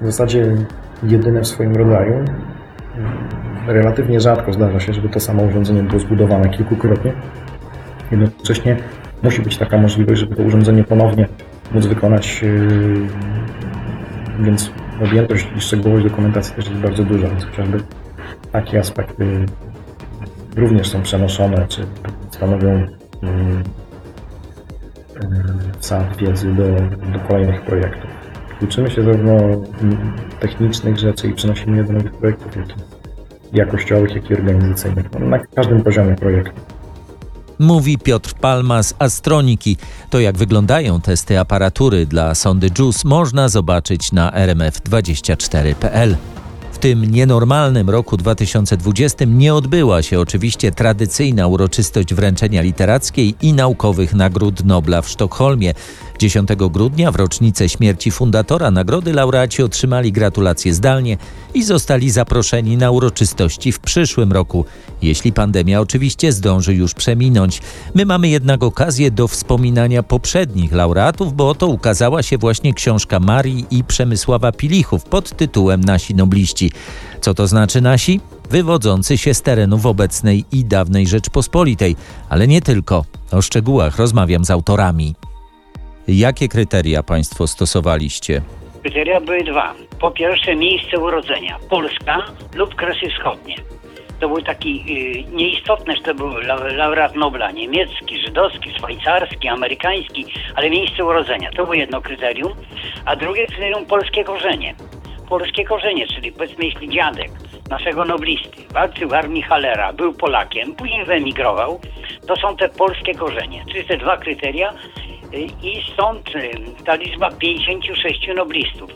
w zasadzie jedyne w swoim rodzaju. Relatywnie rzadko zdarza się, żeby to samo urządzenie było zbudowane kilkukrotnie. Jednocześnie musi być taka możliwość, żeby to urządzenie ponownie móc wykonać, więc objętość i szczegółowość dokumentacji też jest bardzo duża, więc chociażby takie aspekty również są przenoszone, czy stanowią wsad wiedzy do, do kolejnych projektów. Uczymy się zarówno technicznych rzeczy i przenosimy je do nowych projektów, jak i jakościowych, jak i organizacyjnych, no, na każdym poziomie projektu. Mówi Piotr Palma z Astroniki. To jak wyglądają testy aparatury dla sondy JUICE można zobaczyć na rmf24.pl tym nienormalnym roku 2020 nie odbyła się oczywiście tradycyjna uroczystość wręczenia literackiej i naukowych nagród Nobla w Sztokholmie. 10 grudnia w rocznicę śmierci fundatora nagrody laureaci otrzymali gratulacje zdalnie i zostali zaproszeni na uroczystości w przyszłym roku, jeśli pandemia oczywiście zdąży już przeminąć. My mamy jednak okazję do wspominania poprzednich laureatów, bo oto ukazała się właśnie książka Marii i Przemysława Pilichów pod tytułem Nasi Nobliści. Co to znaczy nasi? Wywodzący się z terenów obecnej i dawnej Rzeczpospolitej, ale nie tylko. O szczegółach rozmawiam z autorami. Jakie kryteria Państwo stosowaliście? Kryteria były dwa. Po pierwsze miejsce urodzenia, Polska lub Kresy Wschodnie. To był taki y, nieistotne, że to był laureat Nobla niemiecki, żydowski, szwajcarski, amerykański, ale miejsce urodzenia. To było jedno kryterium. A drugie kryterium polskie korzenie. Polskie korzenie, czyli powiedzmy jeśli dziadek naszego noblisty walczył w armii Halera, był Polakiem, później wyemigrował, to są te polskie korzenie. Czyli te dwa kryteria i stąd ta liczba 56 noblistów,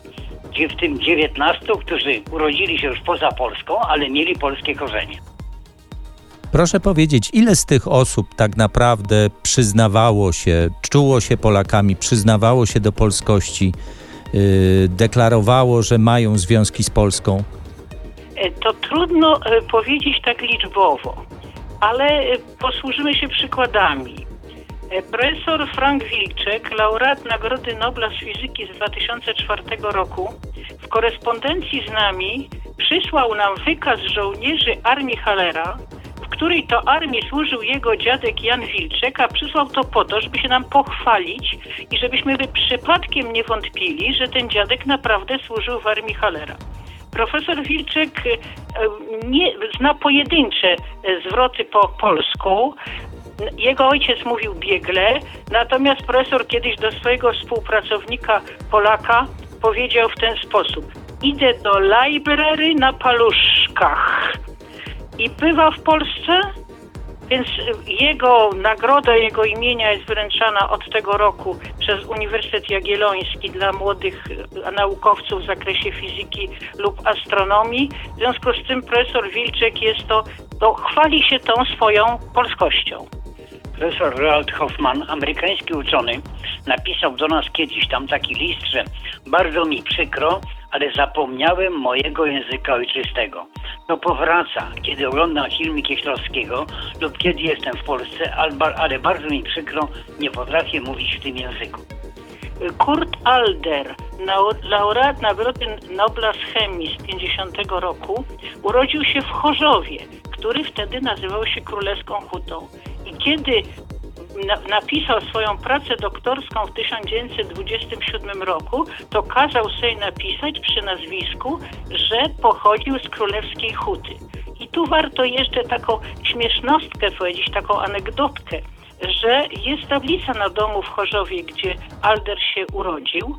w tym 19, którzy urodzili się już poza Polską, ale mieli polskie korzenie. Proszę powiedzieć, ile z tych osób tak naprawdę przyznawało się, czuło się Polakami, przyznawało się do polskości, yy, deklarowało, że mają związki z Polską? E, to trudno powiedzieć tak liczbowo, ale posłużymy się przykładami. E, profesor Frank Wilczek, laureat Nagrody Nobla z Fizyki z 2004 roku, w korespondencji z nami przysłał nam wykaz żołnierzy armii Halera, w której to armii służył jego dziadek Jan Wilczek, a przysłał to po to, żeby się nam pochwalić i żebyśmy by przypadkiem nie wątpili, że ten dziadek naprawdę służył w armii Halera. Profesor Wilczek e, nie zna pojedyncze e, zwroty po polsku, jego ojciec mówił biegle, natomiast profesor kiedyś do swojego współpracownika Polaka powiedział w ten sposób: Idę do library na paluszkach. I bywa w Polsce, więc jego nagroda jego imienia jest wręczana od tego roku przez Uniwersytet Jagielloński dla młodych naukowców w zakresie fizyki lub astronomii. W związku z tym profesor Wilczek jest to, to chwali się tą swoją polskością. Profesor Roald Hoffman, amerykański uczony, napisał do nas kiedyś tam taki list, że bardzo mi przykro, ale zapomniałem mojego języka ojczystego. To powraca, kiedy oglądam filmy Kieślowskiego lub kiedy jestem w Polsce, ale bardzo mi przykro, nie potrafię mówić w tym języku. Kurt Alder, laureat Nagrody Nobla z chemii z 50 roku, urodził się w Chorzowie, który wtedy nazywał się Królewską Hutą. Kiedy na, napisał swoją pracę doktorską w 1927 roku, to kazał sobie napisać przy nazwisku, że pochodził z królewskiej huty. I tu warto jeszcze taką śmiesznostkę powiedzieć, taką anegdotkę, że jest tablica na domu w Chorzowie, gdzie Alder się urodził,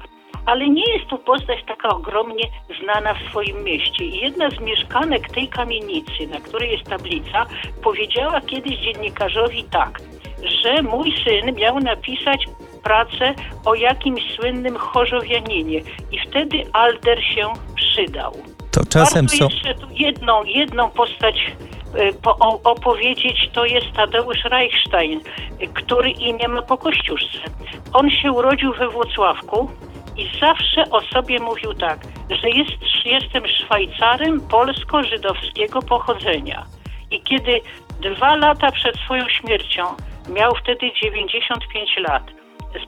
ale nie jest to postać taka ogromnie znana w swoim mieście. I jedna z mieszkanek tej kamienicy, na której jest tablica, powiedziała kiedyś dziennikarzowi tak, że mój syn miał napisać pracę o jakimś słynnym chorzowianinie i wtedy Alder się przydał. To czasem Warto są... jeszcze tu jedną, jedną postać po, opowiedzieć, to jest Tadeusz Reichstein, który imię ma po Kościuszce. On się urodził we Włocławku, i zawsze o sobie mówił tak, że jest, jestem Szwajcarem polsko-żydowskiego pochodzenia. I kiedy dwa lata przed swoją śmiercią, miał wtedy 95 lat,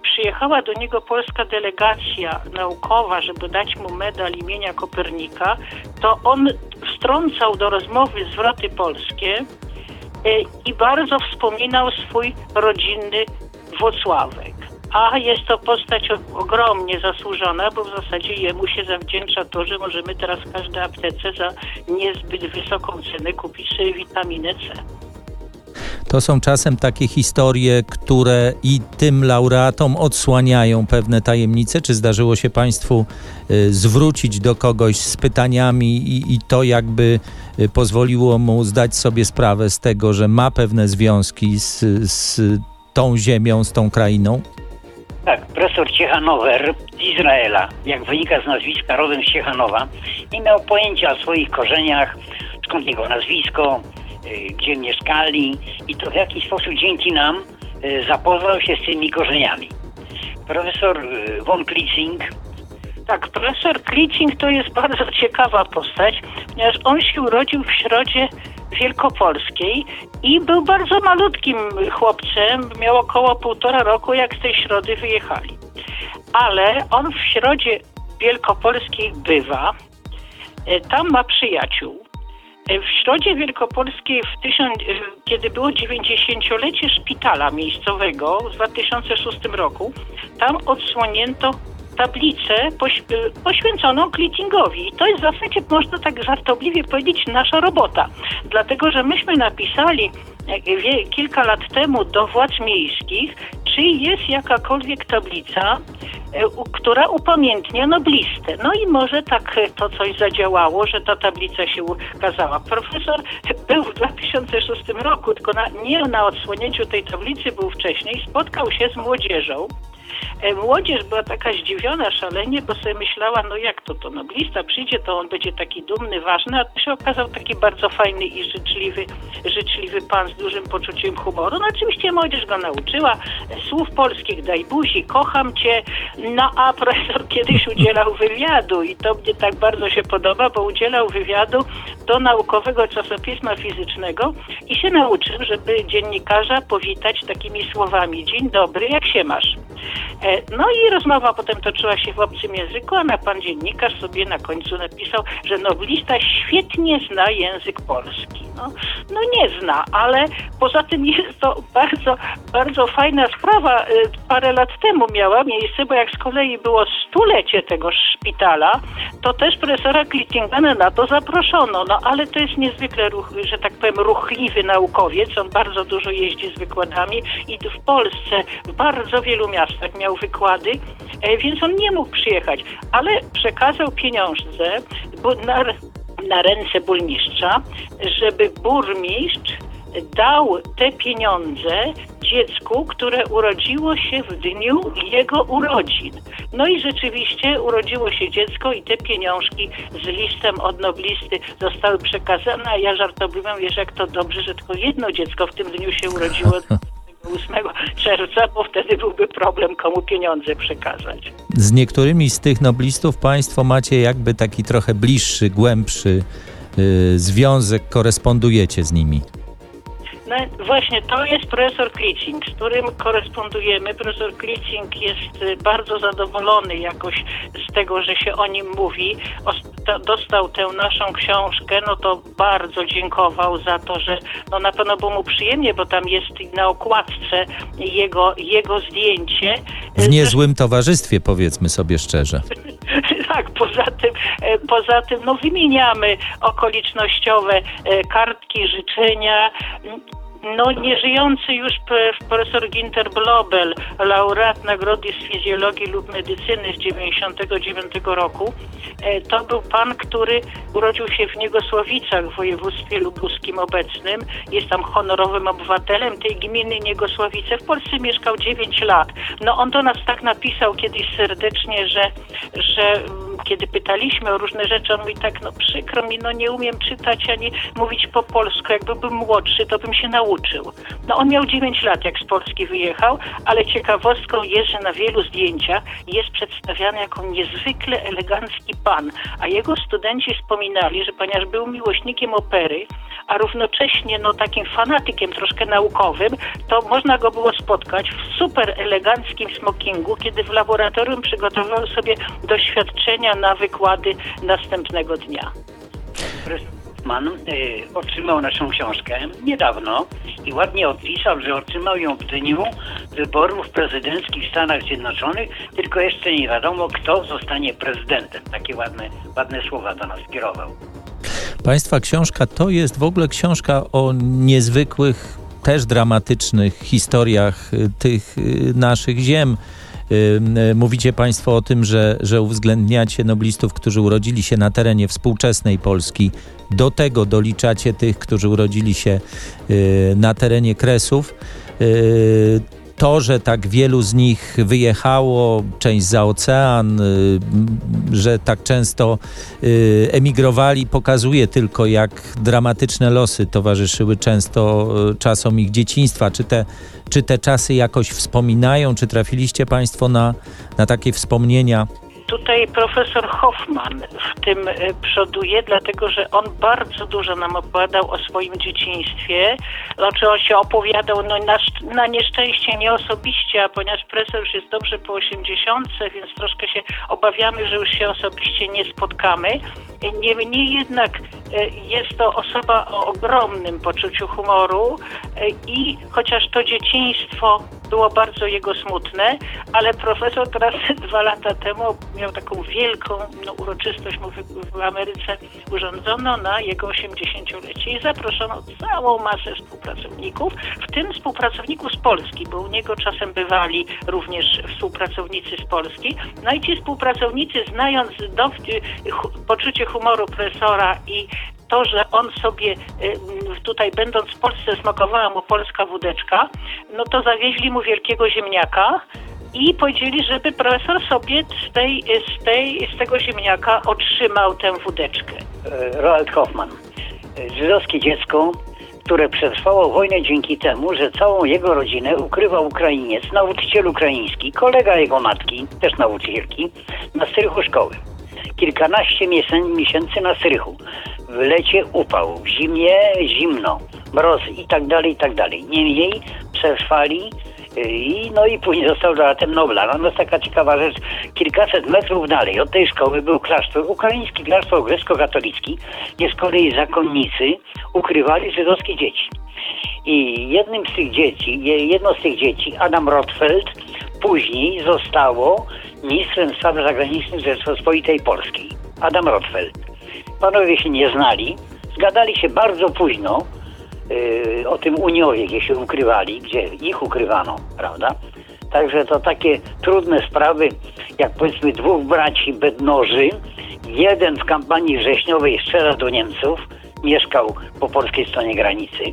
przyjechała do niego polska delegacja naukowa, żeby dać mu medal imienia Kopernika, to on wtrącał do rozmowy zwroty polskie e, i bardzo wspominał swój rodzinny Włocławek. A jest to postać ogromnie zasłużona, bo w zasadzie jemu się zawdzięcza to, że możemy teraz w każdej aptece za niezbyt wysoką cenę kupić sobie witaminę C. To są czasem takie historie, które i tym laureatom odsłaniają pewne tajemnice. Czy zdarzyło się Państwu y, zwrócić do kogoś z pytaniami i, i to jakby y, pozwoliło mu zdać sobie sprawę z tego, że ma pewne związki z, z tą ziemią, z tą krainą? Tak, profesor Ciechanower z Izraela, jak wynika z nazwiska rodem z Ciechanowa, nie miał pojęcia o swoich korzeniach, skąd jego nazwisko, y, gdzie mieszkali i to w jaki sposób dzięki nam y, zapoznał się z tymi korzeniami. Profesor y, von Klitzing tak, profesor Klitzing to jest bardzo ciekawa postać, ponieważ on się urodził w środzie Wielkopolskiej i był bardzo malutkim chłopcem, miał około półtora roku, jak z tej środy wyjechali. Ale on w środzie Wielkopolskiej bywa, e, tam ma przyjaciół. E, w Środzie Wielkopolskiej, w tysiąc, e, kiedy było 90-lecie szpitala miejscowego w 2006 roku, tam odsłonięto tablicę poświęconą Klittingowi. I to jest w zasadzie, można tak żartobliwie powiedzieć, nasza robota. Dlatego, że myśmy napisali kilka lat temu do władz miejskich, czy jest jakakolwiek tablica, e, która upamiętnia noblistę. No i może tak e, to coś zadziałało, że ta tablica się ukazała. Profesor był w 2006 roku, tylko na, nie na odsłonięciu tej tablicy był wcześniej, spotkał się z młodzieżą młodzież była taka zdziwiona szalenie, bo sobie myślała, no jak to, to noblista przyjdzie, to on będzie taki dumny, ważny, a to się okazał taki bardzo fajny i życzliwy, życzliwy pan z dużym poczuciem humoru. No oczywiście młodzież go nauczyła słów polskich, daj buzi, kocham cię, no a profesor kiedyś udzielał wywiadu i to mnie tak bardzo się podoba, bo udzielał wywiadu do naukowego czasopisma fizycznego i się nauczył, żeby dziennikarza powitać takimi słowami, dzień dobry, jak się masz? E, no i rozmowa potem toczyła się w obcym języku, a pan dziennikarz sobie na końcu napisał, że noblista świetnie zna język polski. No, no nie zna, ale poza tym jest to bardzo, bardzo fajna sprawa. E, parę lat temu miała miejsce, bo jak z kolei było stulecie tego szpitala, to też profesora Klittingana na to zaproszono. No ale to jest niezwykle, ruch, że tak powiem, ruchliwy naukowiec. On bardzo dużo jeździ z wykładami i w Polsce w bardzo wielu miastach miał wykłady, e, więc on nie mógł przyjechać, ale przekazał pieniądze na, na ręce burmistrza, żeby burmistrz dał te pieniądze dziecku, które urodziło się w dniu jego urodzin. No i rzeczywiście urodziło się dziecko i te pieniążki z listem od noblisty zostały przekazane, a ja żartobliwie wiesz jak to dobrze, że tylko jedno dziecko w tym dniu się urodziło. [LAUGHS] 8 czerwca, bo wtedy byłby problem, komu pieniądze przekazać. Z niektórymi z tych noblistów Państwo macie jakby taki trochę bliższy, głębszy yy, związek, korespondujecie z nimi. No właśnie, to jest profesor Klitzing, z którym korespondujemy. Profesor Klitzing jest bardzo zadowolony jakoś z tego, że się o nim mówi. Dostał tę naszą książkę, no to bardzo dziękował za to, że no na pewno było mu przyjemnie, bo tam jest na okładce jego, jego zdjęcie. W niezłym towarzystwie, powiedzmy sobie szczerze. [LAUGHS] tak, poza tym, e, poza tym no wymieniamy okolicznościowe e, kartki, życzenia no nieżyjący już profesor Ginter Blobel, laureat Nagrody z Fizjologii lub Medycyny z 99 roku, e, to był pan, który urodził się w Niegosławicach w województwie lubuskim obecnym. Jest tam honorowym obywatelem tej gminy Niegosławice. W Polsce mieszkał 9 lat. No on do nas tak napisał kiedyś serdecznie, że, że kiedy pytaliśmy o różne rzeczy, on mówi tak, no przykro mi, no nie umiem czytać ani mówić po polsku. Jakby był młodszy, to bym się nauczył. No on miał 9 lat, jak z Polski wyjechał, ale ciekawostką jest, że na wielu zdjęciach jest przedstawiany jako niezwykle elegancki pan, a jego studenci wspominali, że ponieważ był miłośnikiem opery, a równocześnie no, takim fanatykiem troszkę naukowym, to można go było spotkać w super eleganckim smokingu, kiedy w laboratorium przygotowywał sobie doświadczenia na wykłady następnego dnia. Mann y, otrzymał naszą książkę niedawno i ładnie odpisał, że otrzymał ją w dniu wyborów prezydenckich w Stanach Zjednoczonych, tylko jeszcze nie wiadomo, kto zostanie prezydentem. Takie ładne, ładne słowa do nas kierował. Państwa książka to jest w ogóle książka o niezwykłych, też dramatycznych historiach y, tych y, naszych ziem. Y, y, Mówicie Państwo o tym, że, że uwzględniacie noblistów, którzy urodzili się na terenie współczesnej Polski. Do tego doliczacie tych, którzy urodzili się y, na terenie Kresów. To, że tak wielu z nich wyjechało, część za ocean, y, że tak często y, emigrowali, pokazuje tylko, jak dramatyczne losy towarzyszyły często y, czasom ich dzieciństwa. Czy te, czy te czasy jakoś wspominają? Czy trafiliście Państwo na, na takie wspomnienia? Tutaj profesor Hoffman w tym e, przoduje, dlatego że on bardzo dużo nam opowiadał o swoim dzieciństwie. Znaczy on się opowiadał no, na, na nieszczęście nie osobiście, a ponieważ profesor już jest dobrze po 80, więc troszkę się obawiamy, że już się osobiście nie spotkamy. Niemniej jednak e, jest to osoba o ogromnym poczuciu humoru e, i chociaż to dzieciństwo było bardzo jego smutne, ale profesor teraz [LAUGHS] dwa lata temu miał taką wielką no, uroczystość w, Ameryce urządzono na jego 80-lecie i zaproszono całą masę współpracowników, w tym współpracowników z Polski, bo u niego czasem bywali również współpracownicy z Polski. No i ci współpracownicy, znając do, poczucie humoru profesora i to, że on sobie y, tutaj będąc w Polsce smakowała mu polska wódeczka, no to zawieźli mu wielkiego ziemniaka i powiedzieli, żeby profesor sobie z, tej, z, tej, z tego ziemniaka otrzymał tę wódeczkę. E, Roald Hoffman. E, Żydowskie dziecko, które przetrwało wojnę dzięki temu, że całą jego rodzinę ukrywał Ukrainiec, nauczyciel ukraiński, kolega jego matki, też nauczycielki, na strychu szkoły. Kilkanaście miesię- miesięcy na strychu. W lecie upał, w zimie zimno, mroz i tak dalej, i tak dalej. Niemniej przetrwali y, i no i później został laureatem Nobla. No, jest taka ciekawa rzecz, kilkaset metrów dalej od tej szkoły był klasztor, ukraiński klasztor grecko-katolicki, gdzie z kolei zakonnicy ukrywali żydowskie dzieci. I jednym z tych dzieci, je- jedno z tych dzieci, Adam Rotfeld, później zostało ministrem spraw zagranicznych Rzeczypospolitej Polskiej. Adam Rotfeld. Panowie się nie znali, zgadali się bardzo późno yy, o tym Uniowie, gdzie się ukrywali, gdzie ich ukrywano, prawda? Także to takie trudne sprawy, jak powiedzmy dwóch braci bednoży, jeden w kampanii wrześniowej strzela do Niemców, mieszkał po polskiej stronie granicy,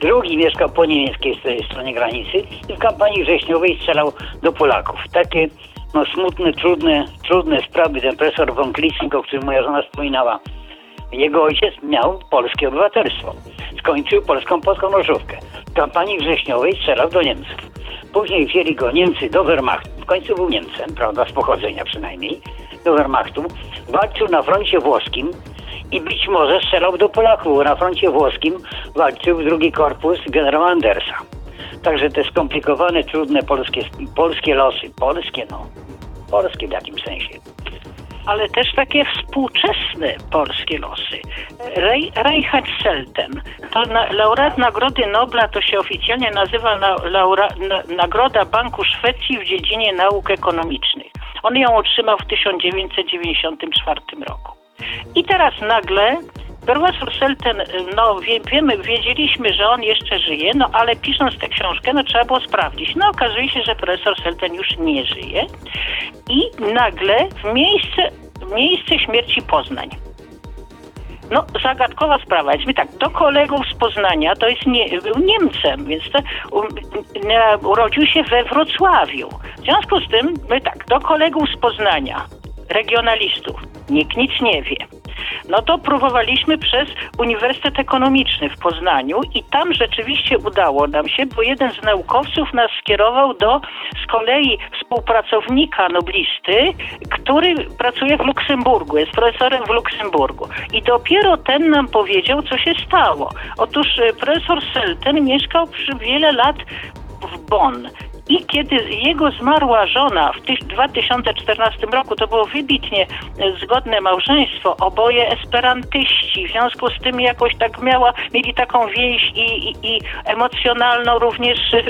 drugi mieszkał po niemieckiej stronie- granicy i w kampanii wrześniowej strzelał do Polaków. Takie no, smutne, trudne, trudne sprawy. Ten profesor von Klitzing, o którym moja żona wspominała, jego ojciec miał polskie obywatelstwo. Skończył polską podkonoszówkę. W kampanii wrześniowej strzelał do Niemców. Później wzięli go Niemcy do Wehrmachtu. W końcu był Niemcem, prawda, z pochodzenia przynajmniej, do Wehrmachtu. Walczył na froncie włoskim i być może strzelał do Polaków. Na froncie włoskim walczył drugi korpus generała Andersa. Także te skomplikowane, trudne polskie, polskie losy, polskie no, polskie w jakimś sensie. ale też takie współczesne polskie losy. Rei- Reinhard Selten, to na, laureat Nagrody Nobla, to się oficjalnie nazywa na, laura, na, Nagroda Banku Szwecji w dziedzinie nauk ekonomicznych. On ją otrzymał w 1994 roku. I teraz nagle profesor Selten, no wie, wiemy, wiedzieliśmy, że on jeszcze żyje, no ale pisząc tę książkę, no trzeba było sprawdzić. No okazuje się, że profesor Selten już nie żyje i nagle w miejsce, miejsce śmierci Poznań. No, zagadkowa sprawa. Jest tak, do kolegów z Poznania, to jest nie, był Niemcem, więc to, um, urodził się we Wrocławiu. W związku z tym, my tak, do kolegów z Poznania, regionalistów, Nikt nic nie wie. No to próbowaliśmy przez Uniwersytet Ekonomiczny w Poznaniu i tam rzeczywiście udało nam się, bo jeden z naukowców nas skierował do z kolei współpracownika noblisty, który pracuje w Luksemburgu, jest profesorem w Luksemburgu. I dopiero ten nam powiedział, co się stało. Otóż e, profesor Selten mieszkał przez wiele lat w Bonn. I kiedy jego zmarła żona w tych 2014 roku, to było wybitnie e, zgodne małżeństwo, oboje esperantyści, w związku z tym jakoś tak miała, mieli taką więź i, i, i emocjonalną również e,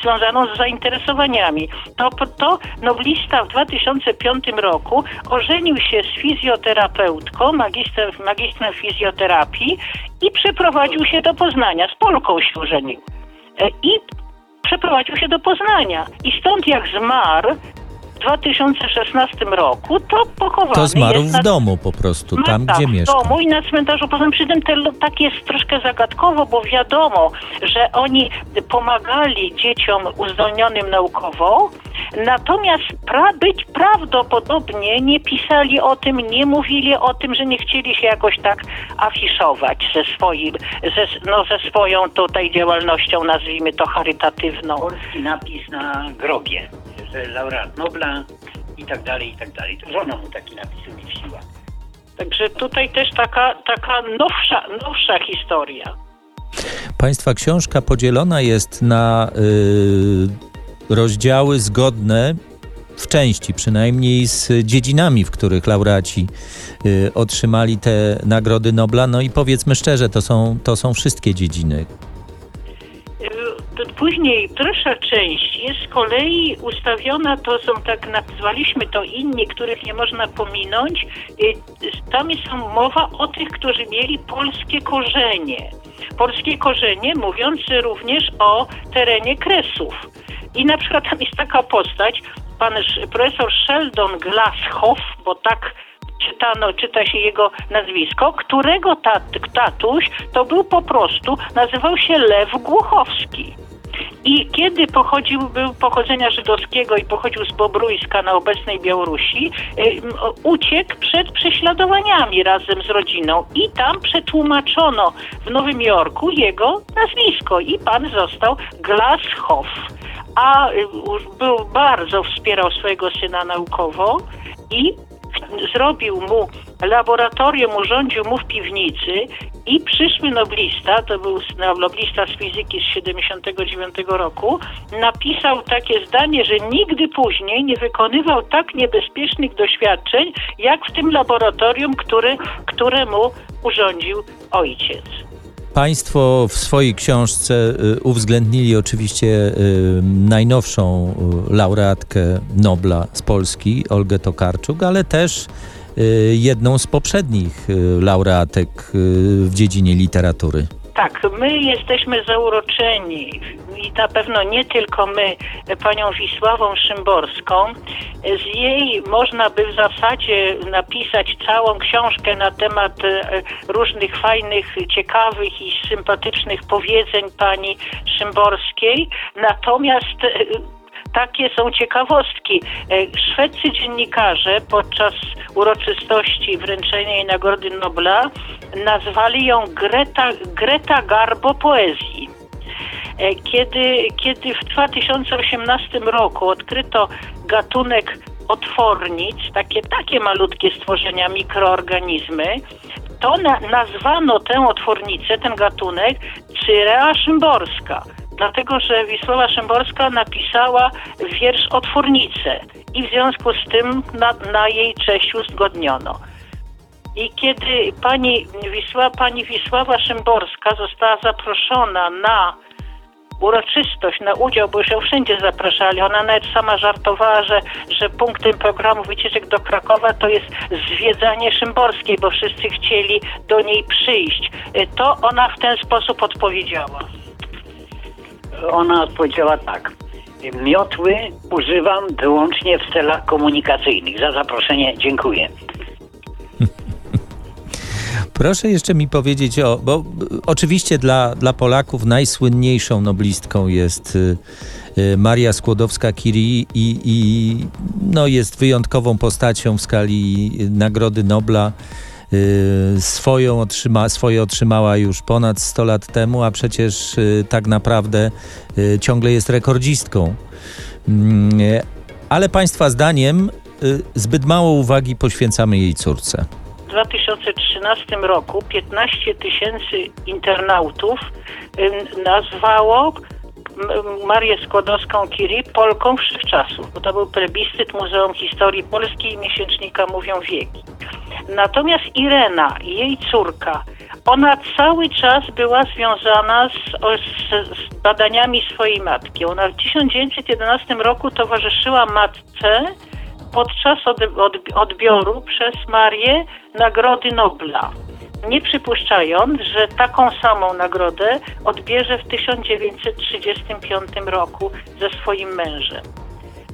związaną z zainteresowaniami. To, to noblista w 2005 roku ożenił się z fizjoterapeutką, magistrem, magistrem fizjoterapii i przeprowadził się do Poznania. Z Polką się ożenił. E, I przeprowadził się do Poznania. I stąd jak zmarł w 2016 roku, to pochowany To zmarł jest w na... domu po prostu, No tam tak, gdzie w mieszka. domu i na cmentarzu poza przy tym te, tak jest troszkę zagadkowo, bo wiadomo, że oni pomagali dzieciom uzdolnionym naukowo, natomiast pra, być prawdopodobnie nie pisali o tym, nie mówili o tym, że nie chcieli się jakoś tak afiszować ze swoim, ze, no, ze swoją tutaj działalnością, nazwijmy to charytatywną. Polski napis na grobie, laureat Nobla i tak dalej, i tak dalej. To żona mu taki napis umieściła. Także tutaj też taka, taka nowsza, nowsza historia. Państwa książka podzielona jest na y, rozdziały zgodne w części przynajmniej z dziedzinami, w których laureaci y, otrzymali te nagrody Nobla. No i powiedzmy szczerze, to są, to są wszystkie dziedziny. Później dalsza część jest z kolei ustawiona, to są tak nazwaliśmy to inni, których nie można pominąć. Y, Tam jest mowa o tych, którzy mieli polskie korzenie. Polskie korzenie mówiące również o terenie Kresów. I na przykład tam jest taka postać, pan profesor Sheldon Glasshoff, bo tak czytano, czyta się jego nazwisko, którego tat, tatuś to był po prostu, nazywał się Lew Głuchowski. I kiedy pochodził, był pochodzenia żydowskiego i pochodził z Bobruiska na obecnej Białorusi, y, uciekł przed prześladowaniami razem z rodziną i tam przetłumaczono w Nowym Jorku jego nazwisko i pan został Glasshoff. A y, był bardzo wspierał swojego syna naukowo i zrobił mu laboratorium, urządził mu w piwnicy i przyszły noblista, to był noblista z fizyki z 79 roku, napisał takie zdanie, że nigdy później nie wykonywał tak niebezpiecznych doświadczeń, jak w tym laboratorium, które, któremu urządził ojciec. Państwo w swojej książce y, uwzględnili oczywiście y, najnowszą y, laureatkę Nobla z Polski, Olgę Tokarczuk, ale też jedną z poprzednich laureatek w dziedzinie literatury. Tak, my jesteśmy zauroczeni i na pewno nie tylko my, panią Wisławą Szymborską. Z jej można by w zasadzie napisać całą książkę na temat e, różnych fajnych, ciekawych i sympatycznych powiedzeń pani Szymborskiej. Natomiast e, takie są ciekawostki. E, Szwedzcy dziennikarze podczas uroczystości wręczenia jej Nagrody Nobla nazwali ją Greta, Greta Garbo poezji. E, Kiedy, kiedy w 2018 roku odkryto gatunek otwornic, takie, takie malutkie stworzenia, mikroorganizmy, to na, nazwano tę otwornicę, ten gatunek Cyrea szymborska. Dlatego, że Wisława Szymborska napisała wiersz Otwornice i w związku z tym na, na jej cześć uzgodniono. I kiedy pani, Wisła, pani Wisława Szymborska została zaproszona na uroczystość, na udział, bo już ją wszędzie zapraszali. Ona nawet sama żartowała, że, że punktem programu wycieczek do Krakowa to jest zwiedzanie Szymborskiej, bo wszyscy chcieli do niej przyjść. Y, To ona w ten sposób odpowiedziała. Ona odpowiedziała tak. Miotły używam wyłącznie w celach komunikacyjnych. Za zaproszenie dziękuję. [LAUGHS] Proszę jeszcze mi powiedzieć o, bo y, oczywiście dla, dla Polaków najsłynniejszą noblistką jest y, y, Maria Skłodowska-Curie i, i no, jest wyjątkową postacią w skali Nagrody Nobla. Y, swoją otrzyma, swoje otrzymała już ponad 100 lat temu, a przecież y, tak naprawdę y, ciągle jest rekordzistką. Mm, Ale Państwa zdaniem zbyt mało uwagi poświęcamy jej córce. W 2013 roku 15 tysięcy internautów nazwało Marię Skłodowską-Curie Polką Wszechczasów, bo to był plebiscyt Muzeum Historii Polski i miesięcznika Mówią Wieki. Natomiast Irena, jej córka, ona cały czas była związana z, z, z badaniami swojej matki. Ona w 1911 roku towarzyszyła matce podczas od, od, odbioru przez Marię Nagrody Nobla. Nie przypuszczając, że taką samą nagrodę odbierze w 1935 roku ze swoim mężem.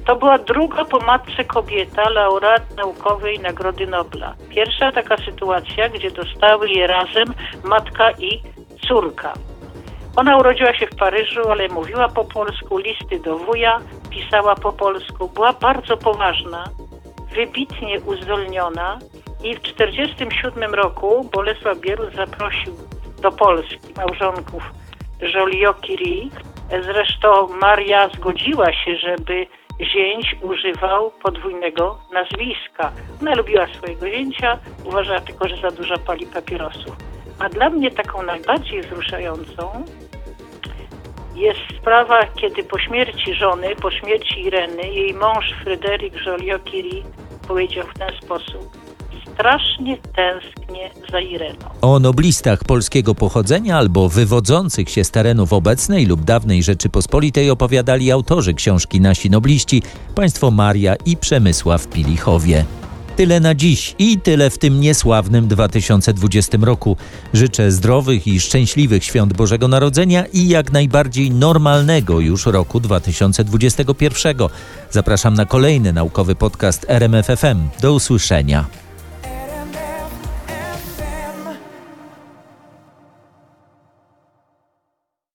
To była druga po matce kobieta, laureat naukowej Nagrody Nobla. Pierwsza taka sytuacja, gdzie dostały je razem matka i córka. Ona urodziła się w Paryżu, ale mówiła po polsku, listy do wuja, pisała po polsku, była bardzo poważna, wybitnie uzdolniona i w 1947 roku Bolesław Bierut zaprosił do Polski małżonków Joliot-Curie. Zresztą Maria zgodziła się, żeby zięć używał podwójnego nazwiska. Ona lubiła swojego zięcia, uważała tylko, że za dużo pali papierosów. A dla mnie taką najbardziej wzruszającą jest sprawa, kiedy po śmierci żony, po śmierci Ireny, jej mąż Fryderyk Joliot-Curie powiedział w ten sposób strasznie tęsknię za Ireną. O noblistach polskiego pochodzenia albo wywodzących się z terenów obecnej lub dawnej Rzeczypospolitej opowiadali autorzy książki Nasi Nobliści, państwo Maria i Przemysław Pilichowie. Tyle na dziś i tyle w tym niesławnym 2020 roku. Życzę zdrowych i szczęśliwych świąt Bożego Narodzenia i jak najbardziej normalnego już roku 2021. Zapraszam na kolejny naukowy podcast RMFFM. Do usłyszenia.